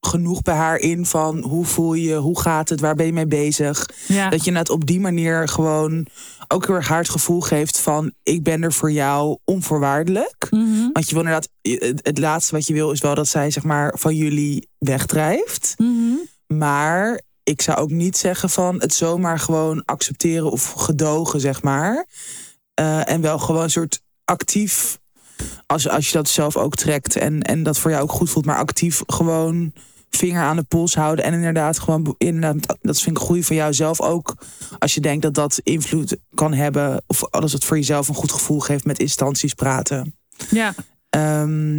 genoeg bij haar in van hoe voel je, hoe gaat het, waar ben je mee bezig. Ja. Dat je het op die manier gewoon ook heel erg haar het gevoel geeft van ik ben er voor jou onvoorwaardelijk. Mhm. Want je wil inderdaad, het, het laatste wat je wil is wel dat zij zeg maar van jullie wegdrijft. Mhm. Maar ik zou ook niet zeggen van het zomaar gewoon accepteren of gedogen, zeg maar. Eh, en wel gewoon een soort actief, als, als je dat zelf ook trekt en, en dat voor jou ook goed voelt, maar actief gewoon vinger aan de pols houden. En inderdaad gewoon, inderdaad, dat vind ik goed voor jou zelf ook. Als je denkt dat dat invloed kan hebben, of als het voor jezelf een goed gevoel geeft met instanties praten. ja. Ehm,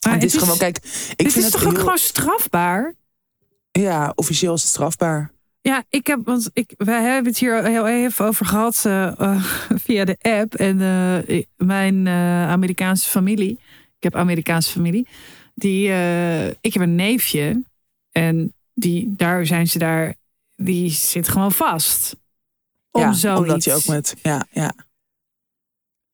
Maar het is gewoon, kijk, ik dit vind is het toch ook gewoon strafbaar? Ja, officieel is het strafbaar. Ja, ik heb, want ik, wij hebben het hier heel even over gehad eh, eh, via de app. En eh, mijn Amerikaanse familie, ik heb Amerikaanse familie, die, eh, ik heb een neefje en die, daar zijn ze daar, die zit gewoon vast. Om ja, zoiets. omdat hij ook met, ja, ja.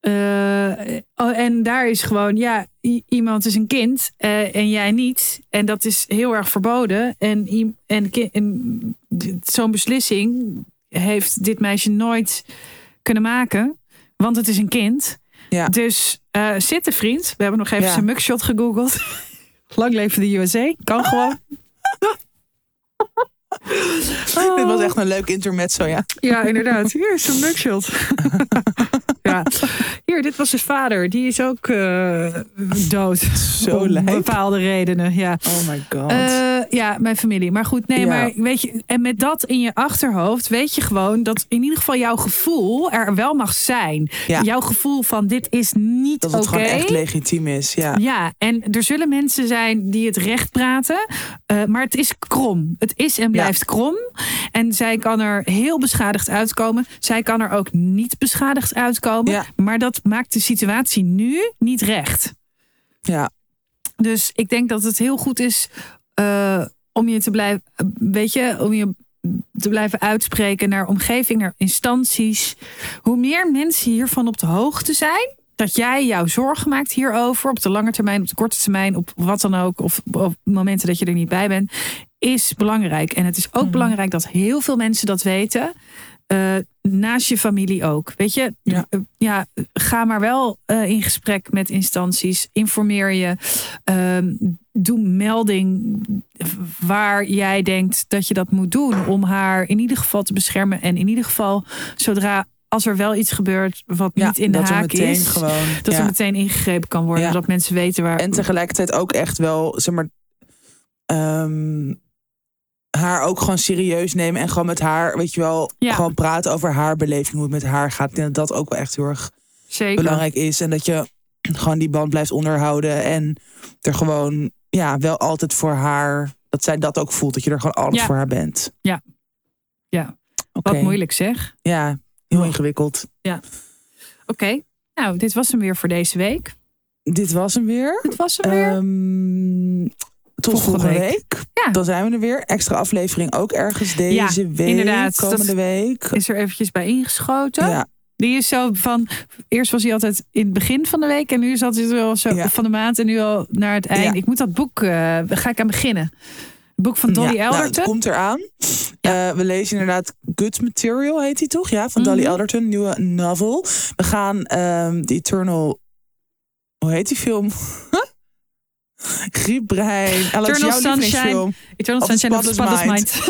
Eh, oh, en daar is gewoon, ja, iemand is een kind eh, en jij niet. En dat is heel erg verboden. En, en, en zo'n beslissing heeft dit meisje nooit kunnen maken. Want het is een kind. Ja. Dus eh zitten vriend. We hebben nog even Ja. zijn mugshot gegoogeld. Lang leven de USA. Kan gewoon. Dit was echt een leuk intermezzo, ja. Ja, inderdaad. Hier is een mugshot. ja. Hier, dit was zijn vader. Die is ook eh, dood. Zo om lijp. bepaalde redenen. Ja. Oh my god. Eh, ja, mijn familie. Maar goed, nee, Ja. maar weet je, en met dat in je achterhoofd weet je gewoon dat in ieder geval jouw gevoel er wel mag zijn. Ja. Jouw gevoel van dit is niet Dat oké. het gewoon echt legitiem is. Ja. Ja, en er zullen mensen zijn die het recht praten, eh, maar het is krom. Het is en blijft krom. En zij kan er heel beschadigd uitkomen. Zij kan er ook niet beschadigd uitkomen. Ja. Maar dat maakt de situatie nu niet recht. ja. Dus ik denk dat het heel goed is eh, om je te blijven, weet je, om je te blijven uitspreken naar omgeving, naar instanties. Hoe meer mensen hiervan op de hoogte zijn, dat jij jouw zorgen maakt hierover op de lange termijn, op de korte termijn, op wat dan ook, of op momenten dat je er niet bij bent, is belangrijk. En het is ook belangrijk dat heel veel mensen dat weten. eh, naast je familie ook. Weet je, Ja. Eh, ja, ga maar wel eh, in gesprek met instanties. Informeer je. Ehm, doe melding waar jij denkt dat je dat moet doen. Om haar in ieder geval te beschermen. En in ieder geval, zodra als er wel iets gebeurt wat Ja, niet in de haak is. gewoon, dat ja. er meteen ingegrepen kan worden. Dat mensen weten waar. En tegelijkertijd ook echt wel, zeg maar, ehm, haar ook gewoon serieus nemen. En gewoon met haar, weet je wel, Ja. gewoon praten over haar beleving, hoe het met haar gaat. Ik denk dat dat ook wel echt heel erg Zeker. belangrijk is. En dat je gewoon die band blijft onderhouden. En er gewoon, ja, wel altijd voor haar, dat zij dat ook voelt. Dat je er gewoon alles Ja. voor haar bent. Ja. Ja. Wat moeilijk zeg. Ja, heel ingewikkeld. Oké. Nou, dit was hem weer voor deze week. Dit was hem weer. Dit was hem weer. Ehm, tot Volgende volgende week. week. Ja. Dan zijn we er weer. Extra aflevering ook ergens deze Ja, week. inderdaad. Komende week. is er eventjes bij ingeschoten. Ja, Die is zo van. Eerst was hij altijd in het begin van de week. En nu zat hij wel zo Ja. van de maand. En nu al naar het eind. Ik moet dat boek. eh ga ik aan beginnen. Het boek van Dolly ja. Nou, het Elderton. komt eraan. Eh, we lezen inderdaad Good Material, heet hij toch? Ja, van Dolly Mhm. Elderton, nieuwe novel. We gaan ehm The Eternal... Hoe heet die film? Griepbrein. Alex, Eternal jouw Sunshine. Eternal Sunshine of the Mind.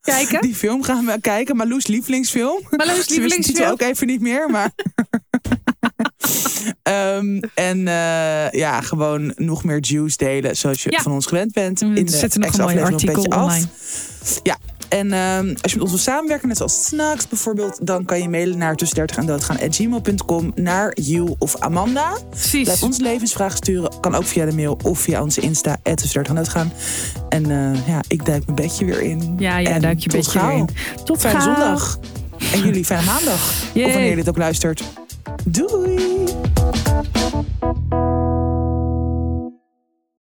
Kijken. Die film gaan we kijken. Marloes lievelingsfilm. Marloes Ze lievelingsfilm. ook even niet meer, maar... Ehm, en eh, ja, gewoon nog meer juice delen, zoals je Ja. van ons gewend bent. We in de zetten nog een mooi artikel Af. online. Ja, en ehm, als je met ons wil samenwerken, net zoals Snacks bijvoorbeeld... dan kan je mailen naar tussen 30 en doodgaan gmail.com naar Jules of Amanda. Precies. Blijf ons levensvragen sturen. Kan ook via de mail of via onze Insta, tussen 30 en doodgaan. En eh, ja, ik duik mijn bedje weer in. Ja, ja, En duik je tot beetje gauw. Tot Fijne gauw. zondag. En jullie fijne maandag. Yay. Of wanneer je dit ook luistert. Doei!